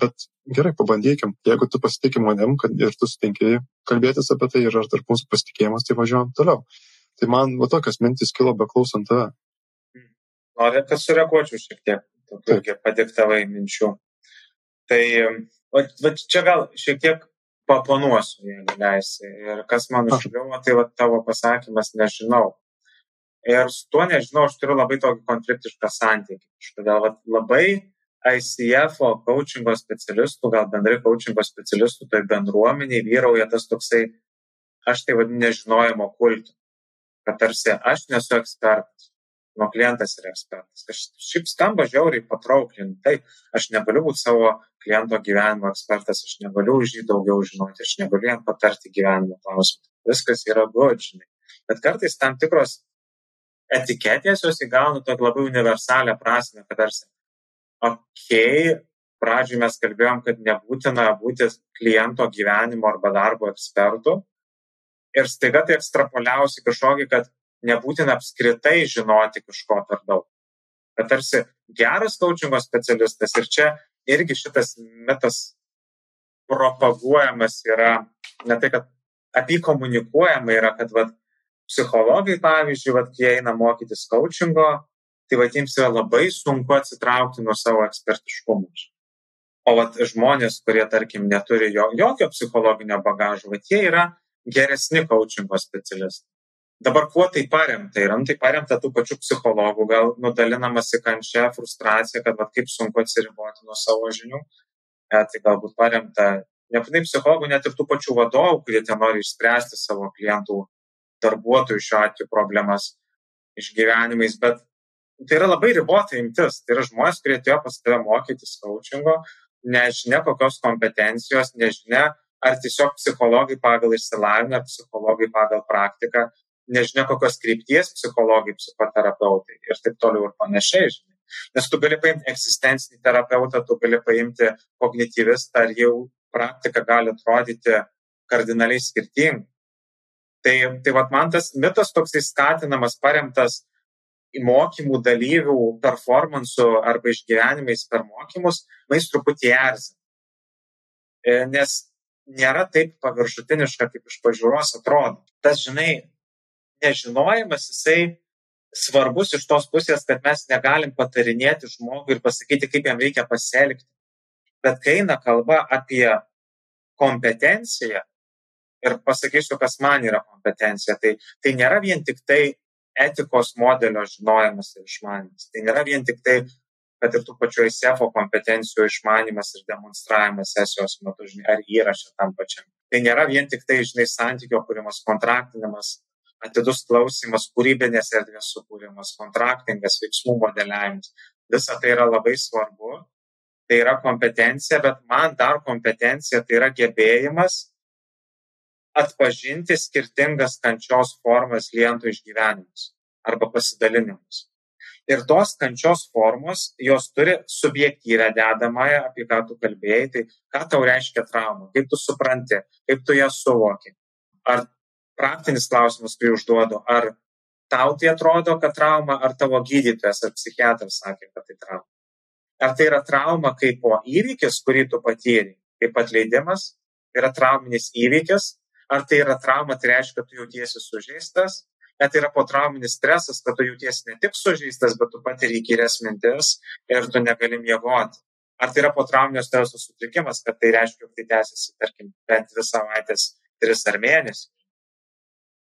bet gerai pabandykim. Jeigu tu pasitiki manim kad ir tu sutinki kalbėtis apie tai ir ar tarp mūsų pasitikėjimas tai važiuojam toliau. Tai man va tokios mintys kilo beklausant tave. Nori kad sureaguočiau šiek tiek. Tokių irgi padiktavai minčių. Tai va, va čia gal šiek tiek paponuosiu, jeigu leisi. Ir kas man užkliuvo, tai va, tavo pasakymas nežinau. Ir su tuo nežinau, aš turiu labai tokį konfliktišką santykį. Todėl va, labai ICF-o coachingo specialistų, gal bendrai coachingo specialistų toj bendruomeniai vyrauja tas toksai, aš tai vadinu nežinojimo kultų. Kad tarsi aš nesu ekspertas, nuo klientas yra ekspertas. Aš šiaip skamba žiauriai patrauklinti. Taip, aš negaliu būti savo kliento gyvenimo ekspertas, aš negaliu už jį daugiau žinoti, aš negaliu jam patarti gyvenimo klausimų. Viskas yra godžinai. Bet kartais tam tikros etiketės jos įgauna tokią labai universalią prasme, kad tarsi okei pradžioj mes kalbėjom kad nebūtina būti kliento gyvenimo arba darbo ekspertu. Ir staiga tai ekstrapoliavus į kažkokį kad nebūtina apskritai žinoti kažko per daug. Kad tarsi geras kaučingo specialistas ir čia irgi šitas mitas propaguojamas yra ne tai kad apie komunikuojama yra kad vat psichologai pavyzdžiui vat kai eina mokytis kaučingo tai vat jiems yra labai sunku atsitraukti nuo savo ekspertiškumo. O vat žmonės, kurie, tarkim, neturi jo, jokio psichologinio bagažo, vat jie yra geresni coachingo specialistai. Dabar kuo tai paremta yra? Nu, tai paremta tų pačių psichologų, gal nudalinamasi kančia, frustracija, kad vat, kaip sunku atsiriboti nuo savo žinių. E, tai galbūt paremta nebūtinai psichologų, net ir tų pačių vadovų, kurie ten nori išspręsti savo klientų, darbuotojų šiuo atveju problemas išgyvenimais, bet tai yra labai ribota imtis. Tai yra žmonės, kurie atėjo pas tave mokytis coachingo, nežinia kokios kompetencijos, nežinia, ar tiesiog psichologai pagal išsilavinimą, ar psichologai pagal praktiką, nežinia kokios krypties psichologai, psichoterapeutai ir taip toliau ir panašiai. Žinai. Nes tu gali paimti egzistencinį terapeutą, tu gali paimti kognityvistą, ar jau praktika gali atrodyti kardinaliai skirtingai. Tai, tai vat, man tas mitas toksai skatinamas, paremtas mokymų dalyvių performansu arba išgyvenimais per mokymus, man jis truputį erzina. E, nes nėra taip paviršutiniška, kaip iš pažiūros atrodo. Tas, žinai, nežinojimas, jisai svarbus iš tos pusės, kad mes negalim patarinėti žmogui ir pasakyti, kaip jam reikia pasielgti. Bet kai eina kalba apie kompetenciją, ir pasakysiu, kas man yra kompetencija, tai, tai nėra vien tik tai etikos modelio žinojimas ir išmanimas. Tai nėra vien tik tai, kad ir tų pačių ISEFO kompetencijų išmanimas ir demonstravimas sesijos metu, žinai, ar įrašė tam pačiam. Tai nėra vien tik tai, žinai, santykio kūrimas, kontraktinimas, atidus klausimas, kūrybinės erdvės sukūrimas, kontraktingas, veiksmų modeliavimas. Visa tai yra labai svarbu. Tai yra kompetencija, bet man dar kompetencija tai yra gebėjimas atpažinti skirtingas kančios formas klientų išgyvenimus arba pasidalinimus. Ir tos kančios formos, jos turi subjektyvę dedamąją, apie ką tu kalbėjai, tai ką tau reiškia trauma, kaip tu supranti, kaip tu ją suvoki. Ar praktinis klausimas, kurį užduodu, ar tau tai atrodo, kad trauma, ar tavo gydytojas ar psichiatras sakė, kad tai trauma. Ar tai yra trauma kaip po įvykis, kurį tu patyri, kaip atleidimas, yra trauminis įvykis, Ar tai yra trauma, tai reiškia, kad tu jautiesi sužeistas, bet tai yra potrauminis stresas, kad tu jautiesi ne tik sužeistas, bet tu patiri įkyres mintis ir tu negali miegoti. Ar tai yra potrauminio streso sutrikimas, kad tai reiškia, kad tai tęsiasi, tarkim, bent dvi savaitės, tris ar mėnesį.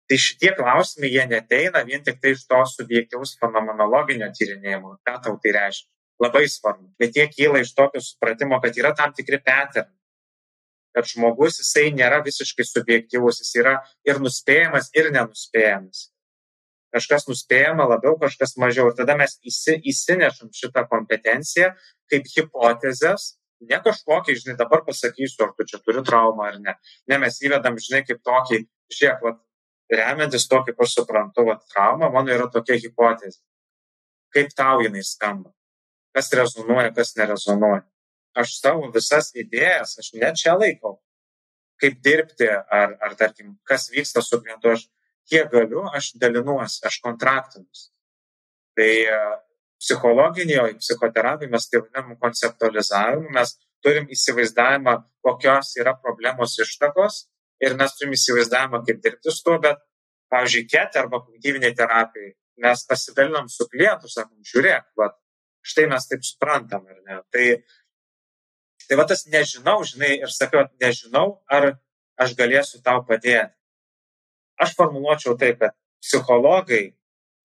Tai šitie klausimai, jie neteina vien tik tai iš to subjektivaus fenomenologinio tyrinėjimo, ką tau tai reiškia. Labai svarbu. Bet jie kyla iš tokio supratimo, kad yra tam tikri peternai kad žmogus jisai nėra visiškai subjektyvus, jis yra ir nuspėjamas, ir nenuspėjamas. Kažkas nuspėjama labiau, kažkas mažiau. Ir tada mes įsi, įsinešam šitą kompetenciją kaip hipotezės, ne kažkokį, žinai, dabar pasakysiu, ar tu čia turi traumą ar ne. Ne, mes įvedam, žinai, kaip tokį, žiūrėk, vat, remiantis to, kaip aš suprantu, vat, trauma, mano yra tokia hipotezė. Kaip tau jinai skamba? Kas rezonuoja, kas nerezonuoja? Aš savo visas idėjas, aš net čia laikau, kaip dirbti, ar, ar tarkim, kas vyksta su klientu, aš kiek galiu, aš dalinuosi, aš kontraktinus. Tai e, psichologinėje, psichoterapijoje mes tai vadinam konceptualizavimu, mes turim įsivaizdavimą, kokios yra problemos ištakos ir mes turim įsivaizdavimą, kaip dirbti su tuo, bet, pavyzdžiui, ket arba kognityviniai terapijai mes pasidalinam su klientu, sakom, žiūrėk, va, štai mes taip suprantam, ar ne. Tai Tai va tas nežinau, žinai, ir sakiau, nežinau, ar aš galėsiu tau padėti. Aš formuluočiau taip, kad psichologai,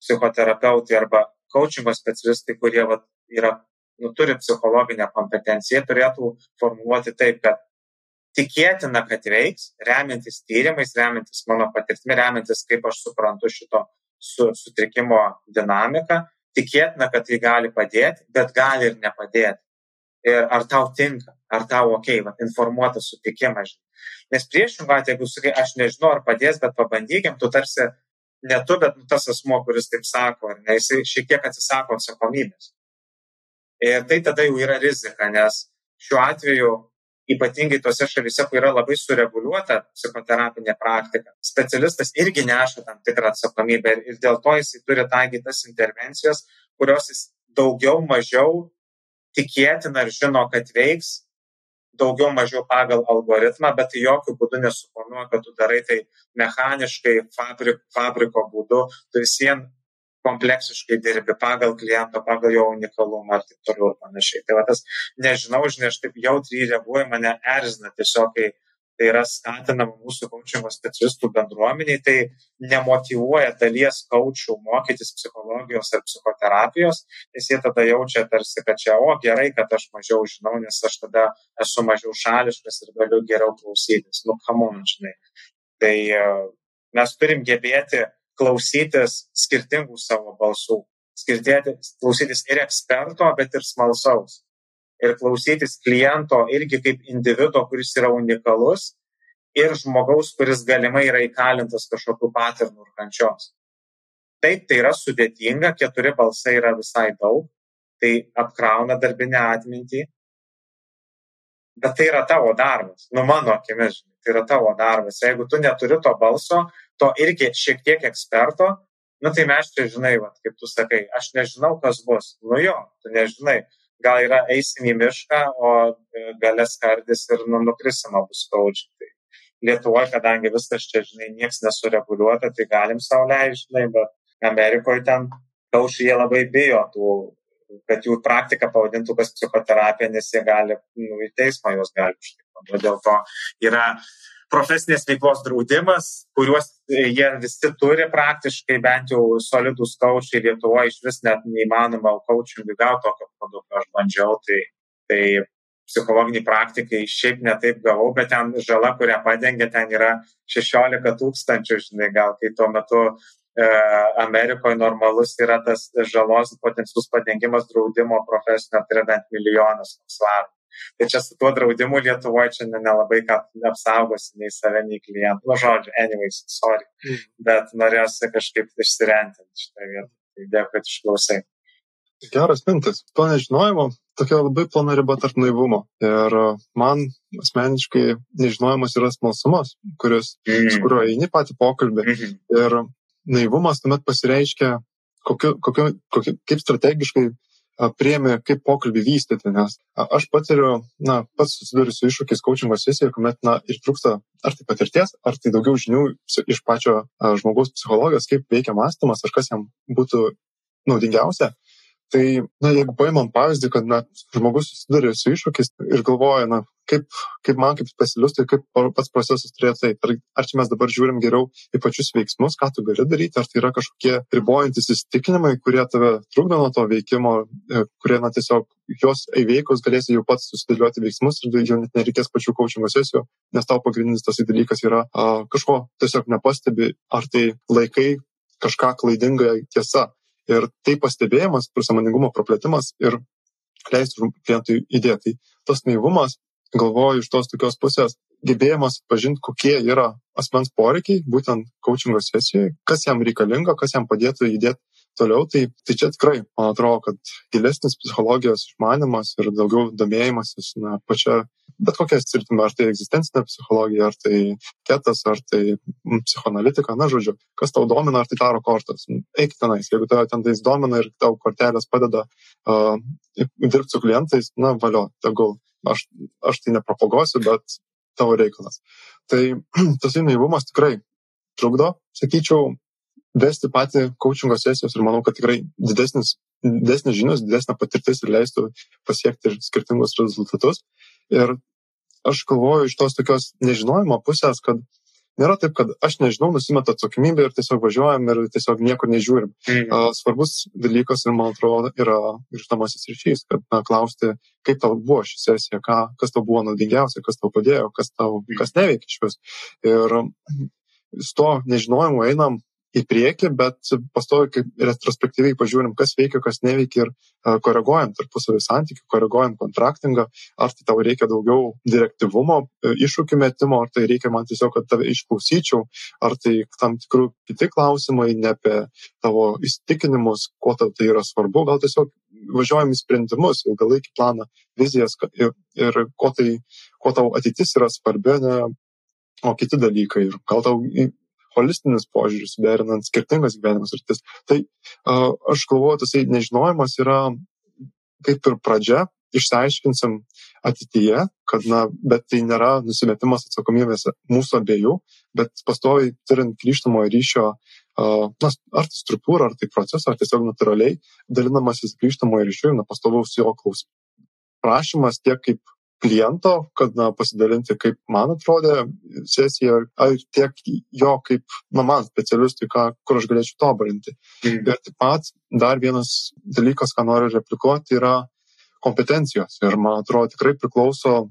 psichoterapeutai arba coachingo specialistai, kurie va, yra, nu, turi psichologinę kompetenciją, turėtų formuluoti taip, kad tikėtina, kad veiks, remiantis tyrimais, remiantis mano patirtimi, remiantis, kaip aš suprantu šito su, sutrikimo dinamiką, tikėtina, kad tai gali padėti, bet gali ir nepadėti ir ar tau tinka, ar tau ok, va, informuotas sutikimas. Nes priešingą atveju, jeigu sakai, aš nežinau, ar padės, bet pabandykim, tu tarsi ne tu, bet nu, tas asmo, kuris taip sako, ne, jis šiek tiek atsisako atsakomybės. Ir tai tada jau yra rizika, nes šiuo atveju ypatingai tose šalise, kur yra labai sureguliuota psichoterapinė praktika, specialistas irgi neša tam tikrą atsakomybę ir dėl to jisai turi taikyti tas intervencijas, kurios jis daugiau mažiau tikėtina ir žino, kad veiks daugiau mažiau pagal algoritmą, bet tai jokių būdų nesuponuoja, kad tu darai tai mechaniškai, fabrik, fabriko būdu, tu visiems kompleksiškai dirbi pagal klientą, pagal jo unikalumą ir taip toliau ir panašiai. Tai va tas, nežinau, žinai, aš taip jautriai reaguoju, mane erzina tiesiog, kai tai yra skatinama mūsų kaučingo specialistų bendruomeniai, tai nemotivuoja dalies kaučių mokytis psichologijos ar psichoterapijos, nes jie tada jaučia tarsi, kad čia, o gerai, kad aš mažiau žinau, nes aš tada esu mažiau šališkas ir galiu geriau klausytis. Nu, kamun, žinai. Tai e, mes turim gebėti klausytis skirtingų savo balsų, skirtėti, klausytis ir eksperto, bet ir smalsaus ir klausytis kliento irgi kaip individo, kuris yra unikalus ir žmogaus, kuris galimai yra įkalintas kažkokiu patirnu ir kančios. Taip, tai yra sudėtinga, keturi balsai yra visai daug, tai apkrauna darbinę atmintį. Bet tai yra tavo darbas, nu mano akimis, tai yra tavo darbas. Jeigu tu neturi to balso, to irgi šiek tiek eksperto, nu tai mes čia žinai, va, kaip tu sakai, aš nežinau, kas bus. Nu jo, tu nežinai, gal yra eisim į mišką, o e, galės kardis ir nu, nukrisim abu skaudžiai. Tai Lietuvoje, kadangi viskas čia, žinai, niekas nesureguliuota, tai galim savo leisti, žinai, bet Amerikoje ten kaušiai jie labai bijo tų, kad jų praktika pavadintų kas psichoterapija, nes jie gali, nu, į teismą juos gali užtikrinti. Dėl to yra profesinės veiklos draudimas, kuriuos jie visi turi praktiškai, bent jau solidus kaučiai Lietuvoje iš vis net neįmanoma kaučiungui gauti tokio produkto, aš bandžiau, tai, tai psichologiniai praktikai šiaip netaip gavau, bet ten žala, kurią padengia, ten yra 16 tūkstančių, žinai, gal kai tuo metu e, Amerikoje normalus yra tas žalos potencialus padengimas draudimo profesinio, tai yra bent milijonas svarų. Tai čia su tuo draudimu Lietuvoje čia nelabai ką apsaugosi nei save, nei klientų. Nu, žodžiu, anyways, sorry. Mm. Bet norėjusi kažkaip išsirentinti šitą vietą. Tai dėkui, kad išklausai. Geras mintis. To nežinojimo tokia labai plona riba tarp naivumo. Ir e, man asmeniškai nežinojimas yra smalsumas, kuris, mm. su kuriuo eini patį pokalbį. Mm -hmm. Ir naivumas tuomet pasireiškia, kokiu, kokiu, kokiu, kaip strategiškai priemi, kaip pokalbį vystyti, nes aš patiriu, na, pats susiduriu su iššūkiais coachingo sesijoje, kuomet, na, ir trūksta ar tai patirties, ar tai daugiau žinių iš pačio žmogaus psichologijos, kaip veikia mąstymas, ar kas jam būtų naudingiausia. Tai, na, jeigu paimam pavyzdį, kad, na, žmogus susiduria su iššūkiais ir galvoja, na, kaip, kaip man kaip specialistui, kaip pats procesas turėtų eiti. Ar, ar čia mes dabar žiūrim geriau į pačius veiksmus, ką tu gali daryti, ar tai yra kažkokie ribojantis įsitikinimai, kurie tave trukdo nuo to veikimo, e, kurie, na, tiesiog juos įveikus galėsi jau pats susidėlioti veiksmus ir jau net nereikės pačių kočingo sesijų, nes tau pagrindinis tas dalykas yra a, kažko tiesiog nepastebi, ar tai laikai kažką klaidingą tiesa Ir tai pastebėjimas, samoningumo praplėtimas ir leistų klientui įdėti. Tai tas naivumas, galvoju, iš tos tokios pusės, gebėjimas pažinti, kokie yra asmens poreikiai, būtent coachingo sesijoje, kas jam reikalinga, kas jam padėtų judėti toliau. Tai, tai čia tikrai, man atrodo, kad gilesnis psichologijos išmanimas ir daugiau domėjimasis, na, pačia bet kokia sritimi, ar tai egzistencinė psichologija, ar tai ketas, ar tai psichoanalitika, na, žodžiu, kas tau domina, ar tai taro kortas. Nu, eik tenais, jeigu tave ten tais domina ir tau kortelės padeda uh, dirbti su klientais, na, valio, tegul. Aš, aš tai nepropagosiu, bet tavo reikalas. Tai tas naivumas tikrai trukdo, sakyčiau, vesti patį coachingo sesijos ir manau, kad tikrai didesnis, didesnis žinios, didesnė patirtis ir leistų pasiekti skirtingus rezultatus. Ir aš galvoju iš tos tokios nežinojimo pusės, kad nėra taip, kad aš nežinau, nusimetu atsakomybę ir tiesiog važiuojam ir tiesiog niekur nežiūrim. Uh, svarbus dalykas ir man atrodo yra grįžtamasis ryšys, kad na, klausti, kaip tau buvo ši sesija, ką, kas tau buvo naudingiausia, kas tau padėjo, kas, tau, kas neveikia iš vis. Ir su to nežinojimu einam į priekį, bet pastovi kaip retrospektyviai pažiūrim, kas veikia, kas neveikia ir uh, koreguojam tarpusavį santykių, koreguojam kontraktingą, ar tai tau reikia daugiau direktivumo, uh, iššūkių metimo, ar tai reikia man tiesiog, kad tave išklausyčiau, ar tai tam tikrų kiti klausimai, ne apie tavo įsitikinimus, kuo tau tai yra svarbu, gal tiesiog važiuojam į sprendimus, ilgalaikį planą, vizijas ir, ir ko, tai, ko tau ateitis yra svarbi, ne, o kiti dalykai. Ir gal tau holistinis požiūris, derinant skirtingas gyvenimo sritis. Tai aš galvoju, tasai nežinojimas yra kaip ir pradžia, išsiaiškinsim ateityje, kad, na, bet tai nėra nusimetimas atsakomybės mūsų abiejų, bet pastoviai turint grįžtamo ryšio, na, ar tai struktūra, ar tai procesą, ar tiesiog natūraliai dalinamasis grįžtamo ryšiu, na, pastovaus jo klausimas. Prašymas tiek kaip kliento, kad na, pasidalinti, kaip man atrodė sesija, ar tiek jo kaip, na, man specialistui, ką, kur aš galėčiau tobulinti. Mm. Ir taip pat dar vienas dalykas, ką noriu replikuoti, yra kompetencijos. Ir man atrodo, tikrai priklauso,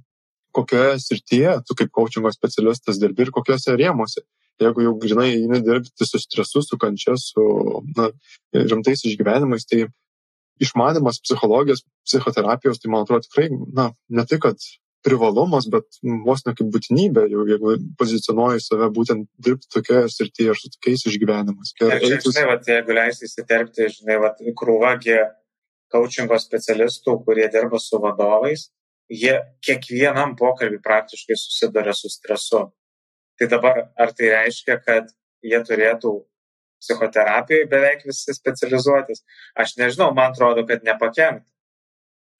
kokioje srityje tu kaip coachingo specialistas dirbi ir kokiuose rėmuose. Jeigu jau grinai eini dirbti su stresu, su kančia, su na, rimtais išgyvenimais, tai išmanimas psichologijos, psichoterapijos, tai man atrodo tikrai, na, ne tai, kad privalumas, bet vos ne kaip būtinybė, jau jeigu pozicionuoji save būtent dirbti tokioje srityje ir su tokiais išgyvenimais. Ir čia, žinai, vat, jeigu leisi įsiterpti, žinai, vat, krūvagi coachingo specialistų, kurie dirba su vadovais, jie kiekvienam pokalbį praktiškai susiduria su stresu. Tai dabar ar tai reiškia, kad jie turėtų psichoterapijoje beveik visi specializuotis? Aš nežinau, man atrodo, kad nepakenktų.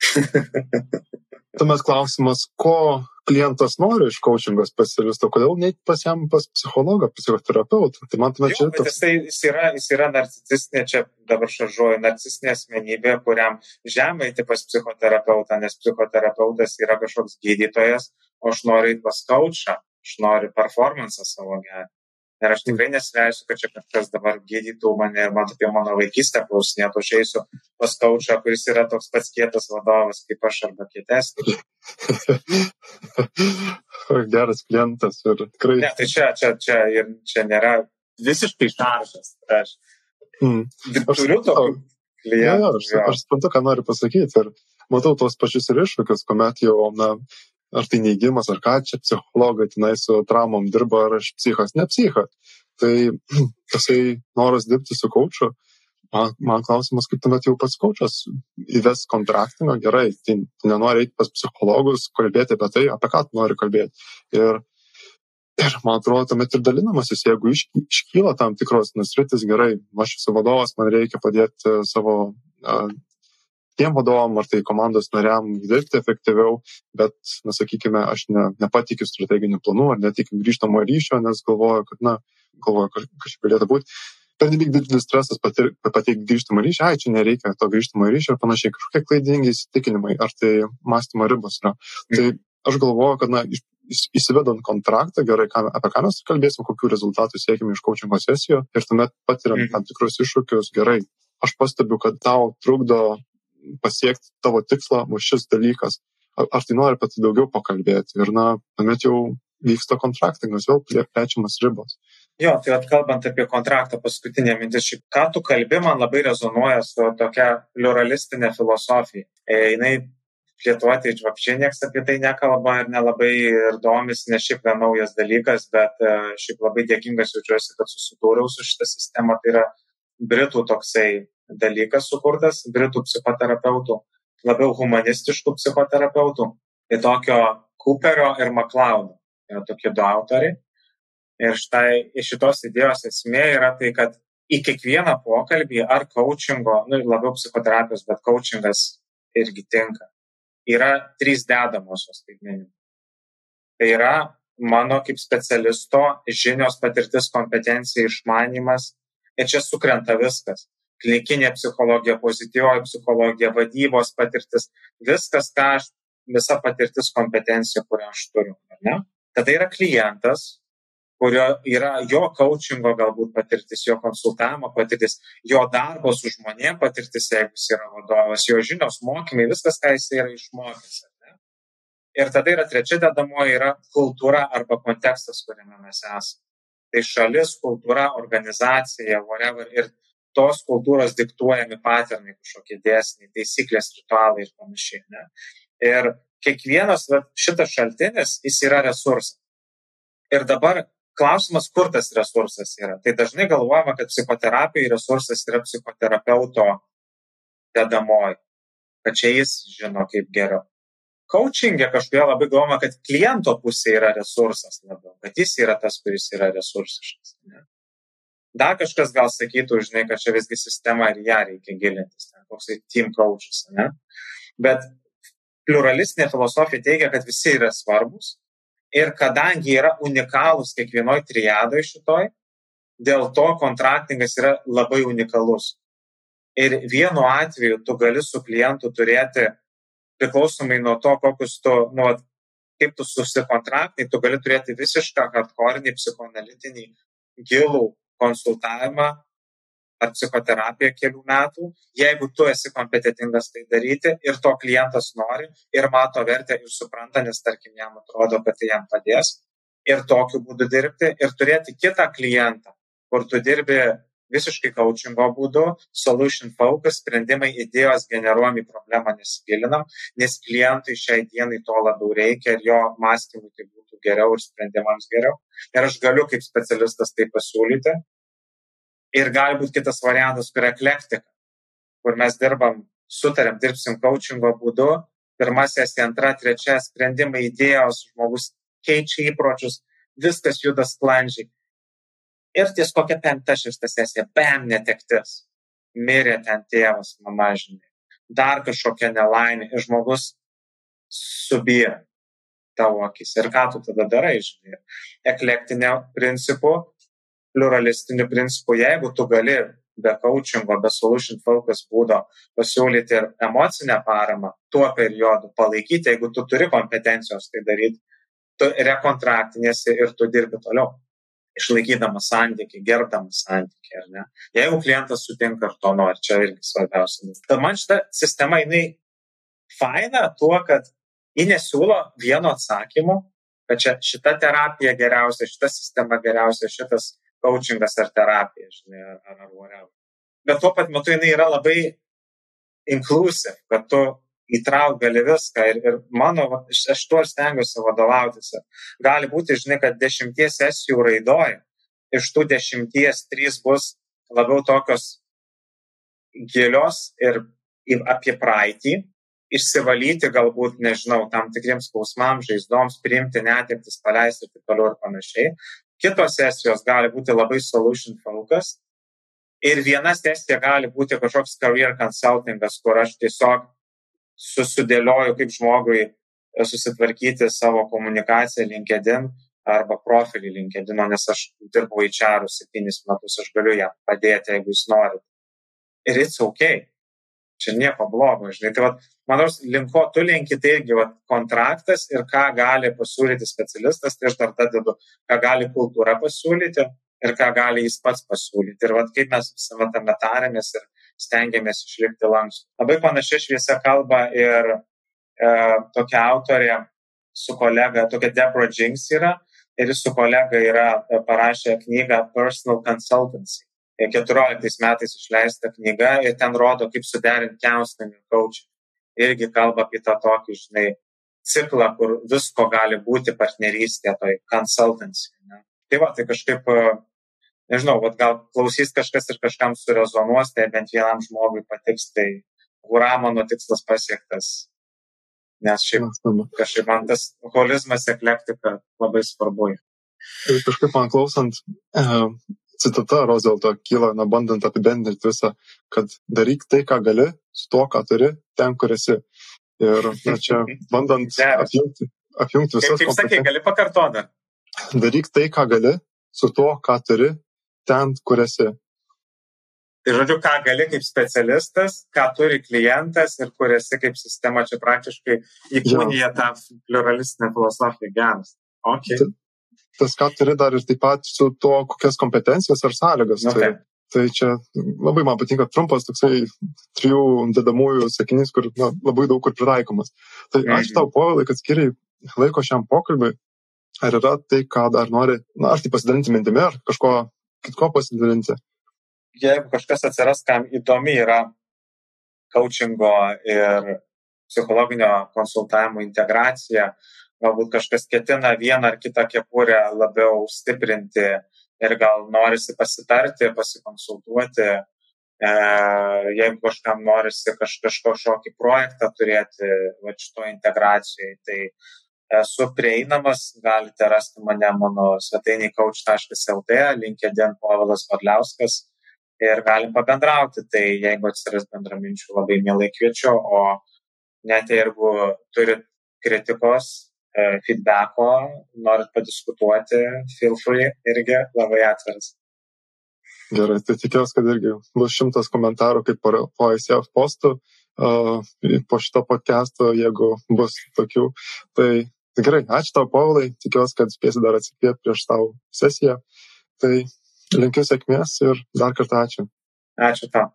Tuomet klausimas, ko klientas nori iš coachingo specialisto, kodėl ne pas jam pas psichologą, psichoterapeutą. Tai man tuomet čia toks... Jis, tai, jis, yra, jis yra narcisistinė, čia dabar šaržuoju, narcisistinė asmenybė, kuriam žemai tai pas psichoterapeutą, nes psichoterapeutas yra kažkoks gydytojas, o aš noriu pas coachą, aš noriu performance savo gerą. Ir aš tikrai nesileisiu, kad čia kažkas dabar gydytų mane ir man apie mano vaikystę klausinėtų, aš eisiu pas kaučą, kuris yra toks pats kietas vadovas kaip aš arba kietesnis. Geras klientas ir tikrai. Ne, tai čia, čia, čia, ir čia nėra visiškai šaržas. Aš, mm. aš turiu tokių klientų. Ja, aš, aš suprantu, ką noriu pasakyti ir matau tos pačius ir iššūkius, kuomet jau na, ar tai neigimas, ar ką čia psichologai tenai su traumom dirba, ar aš psichas, ne psichas. Tai tasai noras dirbti su kočiu, man, man klausimas, kaip tuomet jau pats kočias įves kontraktingą, gerai, tai nenori eiti pas psichologus, kalbėti apie tai, apie ką tu nori kalbėti. Ir, ir man atrodo, tuomet ir dalinamasis, jeigu iš, iškyla tam tikros nusritis, gerai, aš esu vadovas, man reikia padėti savo tiem vadovam ar tai komandos nariam dirbti efektyviau, bet, na, sakykime, aš ne, nepatikiu strateginių planų ar netikiu grįžtamo ryšio, nes galvoju, kad, na, galvoju, kažkaip galėtų būti. Per nelik didelis stresas pateikti grįžtamą ryšį, ai, čia nereikia to grįžtamo ryšio ir panašiai, kažkokie klaidingi įsitikinimai, ar tai mąstymo ribos yra. Mm. Tai aš galvoju, kad, na, įsivedant kontraktą, gerai, ką, apie ką mes kalbėsim, kokių rezultatų siekime iš coachingo sesijų ir tuomet patiriam mm. tam tikrus iššūkius, gerai. Aš pastebiu, kad tau trukdo pasiekti tavo tikslą va šis dalykas. Ar, ar tai nori apie tai daugiau pakalbėti? Ir, na, tuomet jau vyksta kontraktingas, vėl plečiamas ribos. Jo, tai atkalbant apie kontraktą, paskutinė mintis, šiaip, ką tu kalbi, man labai rezonuoja su tokia pluralistinė filosofija. E, jinai Lietuva tai apšiai niekas apie tai nekalba ir nelabai ir domis, ne šiaip yra naujas dalykas, bet e, šiaip labai dėkingas jaučiuosi, kad susidūriau su šitą sistemą. Tai yra Britų toksai dalykas sukurtas Britų psichoterapeutų, labiau humanistiškų psichoterapeutų, tai tokio Cooperio ir McLeodo. Yra tokie du autoriai. Ir štai iš šitos idėjos esmė yra tai, kad į kiekvieną pokalbį ar coachingo, nu, labiau psichoterapijos, bet coachingas irgi tinka, yra trys dedamosios skaitmeninių. Tai yra mano kaip specialisto žinios, patirtis, kompetencija, išmanimas ir čia sukrenta viskas klinikinė psichologija, pozityvioji psichologija, vadybos patirtis, viskas, ką aš, visa patirtis, kompetencija, kurią aš turiu. Tada yra klientas, kurio yra jo coachingo galbūt patirtis, jo konsultavimo patirtis, jo darbo su žmonėm patirtis, jeigu jis yra vadovas, jo žinios, mokymai, viskas, ką jis yra išmokęs. Ne? Ir tada yra trečia dedamoji yra kultūra arba kontekstas, kuriame mes esame. Tai šalis, kultūra, organizacija, whatever. Ir tos kultūros diktuojami paternai, kažkokie dėsniai, taisyklės, ritualai ir panašiai. Ne? Ir kiekvienas va, šitas šaltinis, jis yra resursas. Ir dabar klausimas, kur tas resursas yra. Tai dažnai galvojama, kad psichoterapijai resursas yra psichoterapeuto dedamoji, kad čia jis žino kaip geriau. Coachingė kažkodėl labai galvojama, kad kliento pusė yra resursas labiau, kad jis yra tas, kuris yra resursiškas. Ne? Dar kažkas gal sakytų, žinai, kad čia visgi sistema ir ją reikia gilintis, ten koksai team coachas, ne? Bet pluralistinė filosofija teigia, kad visi yra svarbus ir kadangi yra unikalūs kiekvienoj triadoj šitoj, dėl to kontraktingas yra labai unikalus. Ir vienu atveju tu gali su klientu turėti, priklausomai nuo to, kokius tu, nu, kaip tu susikontraktai, tu gali turėti visišką hardcore'inį psichoanalitinį gilų konsultavimą ar psichoterapiją kelių metų, jeigu tu esi kompetitingas tai daryti ir to klientas nori ir mato vertę ir supranta, nes tarkim jam atrodo, kad tai jam padės ir tokiu būdu dirbti ir turėti kitą klientą, kur tu dirbi visiškai coachingo būdu, solution focus, sprendimai idėjos generuojami problemą nesigilinam, nes klientui šiai dienai to labiau reikia ir jo mąstymui tai būtų geriau ir sprendimams geriau. Ir aš galiu kaip specialistas tai pasiūlyti. Ir gali būti kitas variantas, kur eklektika, kur mes dirbam sutarėm, dirbsim coachingo būdu, pirma sesija, antra, trečia, sprendimai, idėjos, žmogus keičia įpročius, viskas juda sklandžiai. Ir ties kokia penkta šešta sesija, bam, netektis. Mirė ten tėvas, mama, žinai. Dar kažkokia nelaimė ir žmogus subyra tavo akis. Ir ką tu tada darai, žinai. Eklektinio principų, pluralistinių principų, jeigu tu gali be coachingo, be solution focus būdo pasiūlyti ir emocinę paramą tuo periodu palaikyti, jeigu tu turi kompetencijos tai daryti, tu rekontraktinėsi ir tu dirbi toliau, išlaikydamas santyki, gerbdamas santyki, ar ne? Jeigu klientas sutinka ir to nori, čia irgi svarbiausia. Tad man šita sistema, jinai faina tuo, kad ji nesiūlo vieno atsakymo, kad čia šita terapija geriausia, šita sistema geriausia, šitas coachingas ar terapija, žinai, ar, ar whatever. Bet tuo pat metu jinai yra labai inclusive, kad tu įtrauk gali viską ir, ir mano, aš tuo stengiuosi vadovautis. Gali būti, žinai, kad dešimties sesijų raidoja, iš tų dešimties trys bus labiau tokios gilios ir apie praeitį, išsivalyti galbūt, nežinau, tam tikriems skausmams, žaizdoms, priimti netirtis, paleisti ir taip toliau ir panašiai. Kitos sesijos gali būti labai solution focus. Ir viena sesija gali būti kažkoks career consultingas, kur aš tiesiog susidėlioju, kaip žmogui e, susitvarkyti savo komunikaciją LinkedIn arba profilį LinkedIn, nes aš dirbu į čiarų septynis metus, aš galiu ją padėti, jeigu jūs norit. Ir it's ok. Čia nieko blogo, žinai. Tai, vat, manau, link ko tu linki, tai irgi vat, kontraktas ir ką gali pasiūlyti specialistas, tai aš dar dedu, ką gali kultūra pasiūlyti ir ką gali jis pats pasiūlyti. Ir vat, kaip mes visame tame tarėmės ir stengiamės išlikti lankstų. Labai panašia šviesia kalba ir e, tokia autorė su kolega, tokia Deborah Jinks yra, ir jis su kolega yra e, parašę knygą Personal Consultancy. 14 metais išleista knyga ir ten rodo, kaip suderinti counseling ir coaching irgi kalba apie tą tokį, žinai, ciklą, kur visko gali būti partnerystė, toj consultancy. Ne? Tai va, tai kažkaip, nežinau, vat, gal klausys kažkas ir kažkam surezonuos, tai bent vienam žmogui patiks, tai hurra, mano tikslas pasiektas. Nes šiaip kažkaip man tas holizmas, eklektika labai svarbu. Ir kažkaip man klausant, citata Rozelto kyla, na, bandant apibendrinti visą, kad daryk tai, ką gali, su to, ką turi, ten, kur esi. Ir na, čia bandant apjungti, apjungti visas. Kaip, kaip sakė, gali pakartoti. Daryk tai, ką gali, su to, ką turi, ten, kur esi. Tai žodžiu, ką gali kaip specialistas, ką turi klientas ir kur esi kaip sistema, čia praktiškai įkūnyja tą pluralistinę filosofiją geras. Okay tas, ką turi dar ir taip pat su to, kokias kompetencijas ar sąlygas. Okay. Tai, tai čia labai man patinka trumpas toksai trijų dedamųjų sakinys, kur na, labai daug kur pritaikomas. Tai ačiū mhm. tau, Povilai, kad skiriai laiko šiam pokalbiui. Ar yra tai, ką dar nori, na, ar tai pasidalinti mintimi, ar kažko kitko pasidalinti? Jeigu kažkas atsiras, kam įdomi yra coachingo ir psichologinio konsultavimo integracija, galbūt kažkas ketina vieną ar kitą kepurę labiau stiprinti ir gal norisi pasitarti, pasikonsultuoti, e, jeigu kažkam norisi kaž, kažkokį projektą turėti va šito integracijai, tai esu prieinamas, galite rasti mane mano svetainiai coach.lt, LinkedIn Povilas Padliauskas ir galim pabendrauti, tai jeigu atsiras bendraminčių, labai mielai kviečiu, o net jeigu turit kritikos, feedbacko, norit padiskutuoti, feel free, irgi labai atviras. Gerai, tai tikiuosi, kad irgi bus šimtas komentarų kaip po, ICF postų, po šito podcast'o, jeigu bus tokių. Tai gerai, ačiū tau, Paulai, tikiuosi, kad spėsi dar atsikvėpti prieš tau sesiją. Tai linkiu sėkmės ir dar kartą ačiū. Ačiū tau.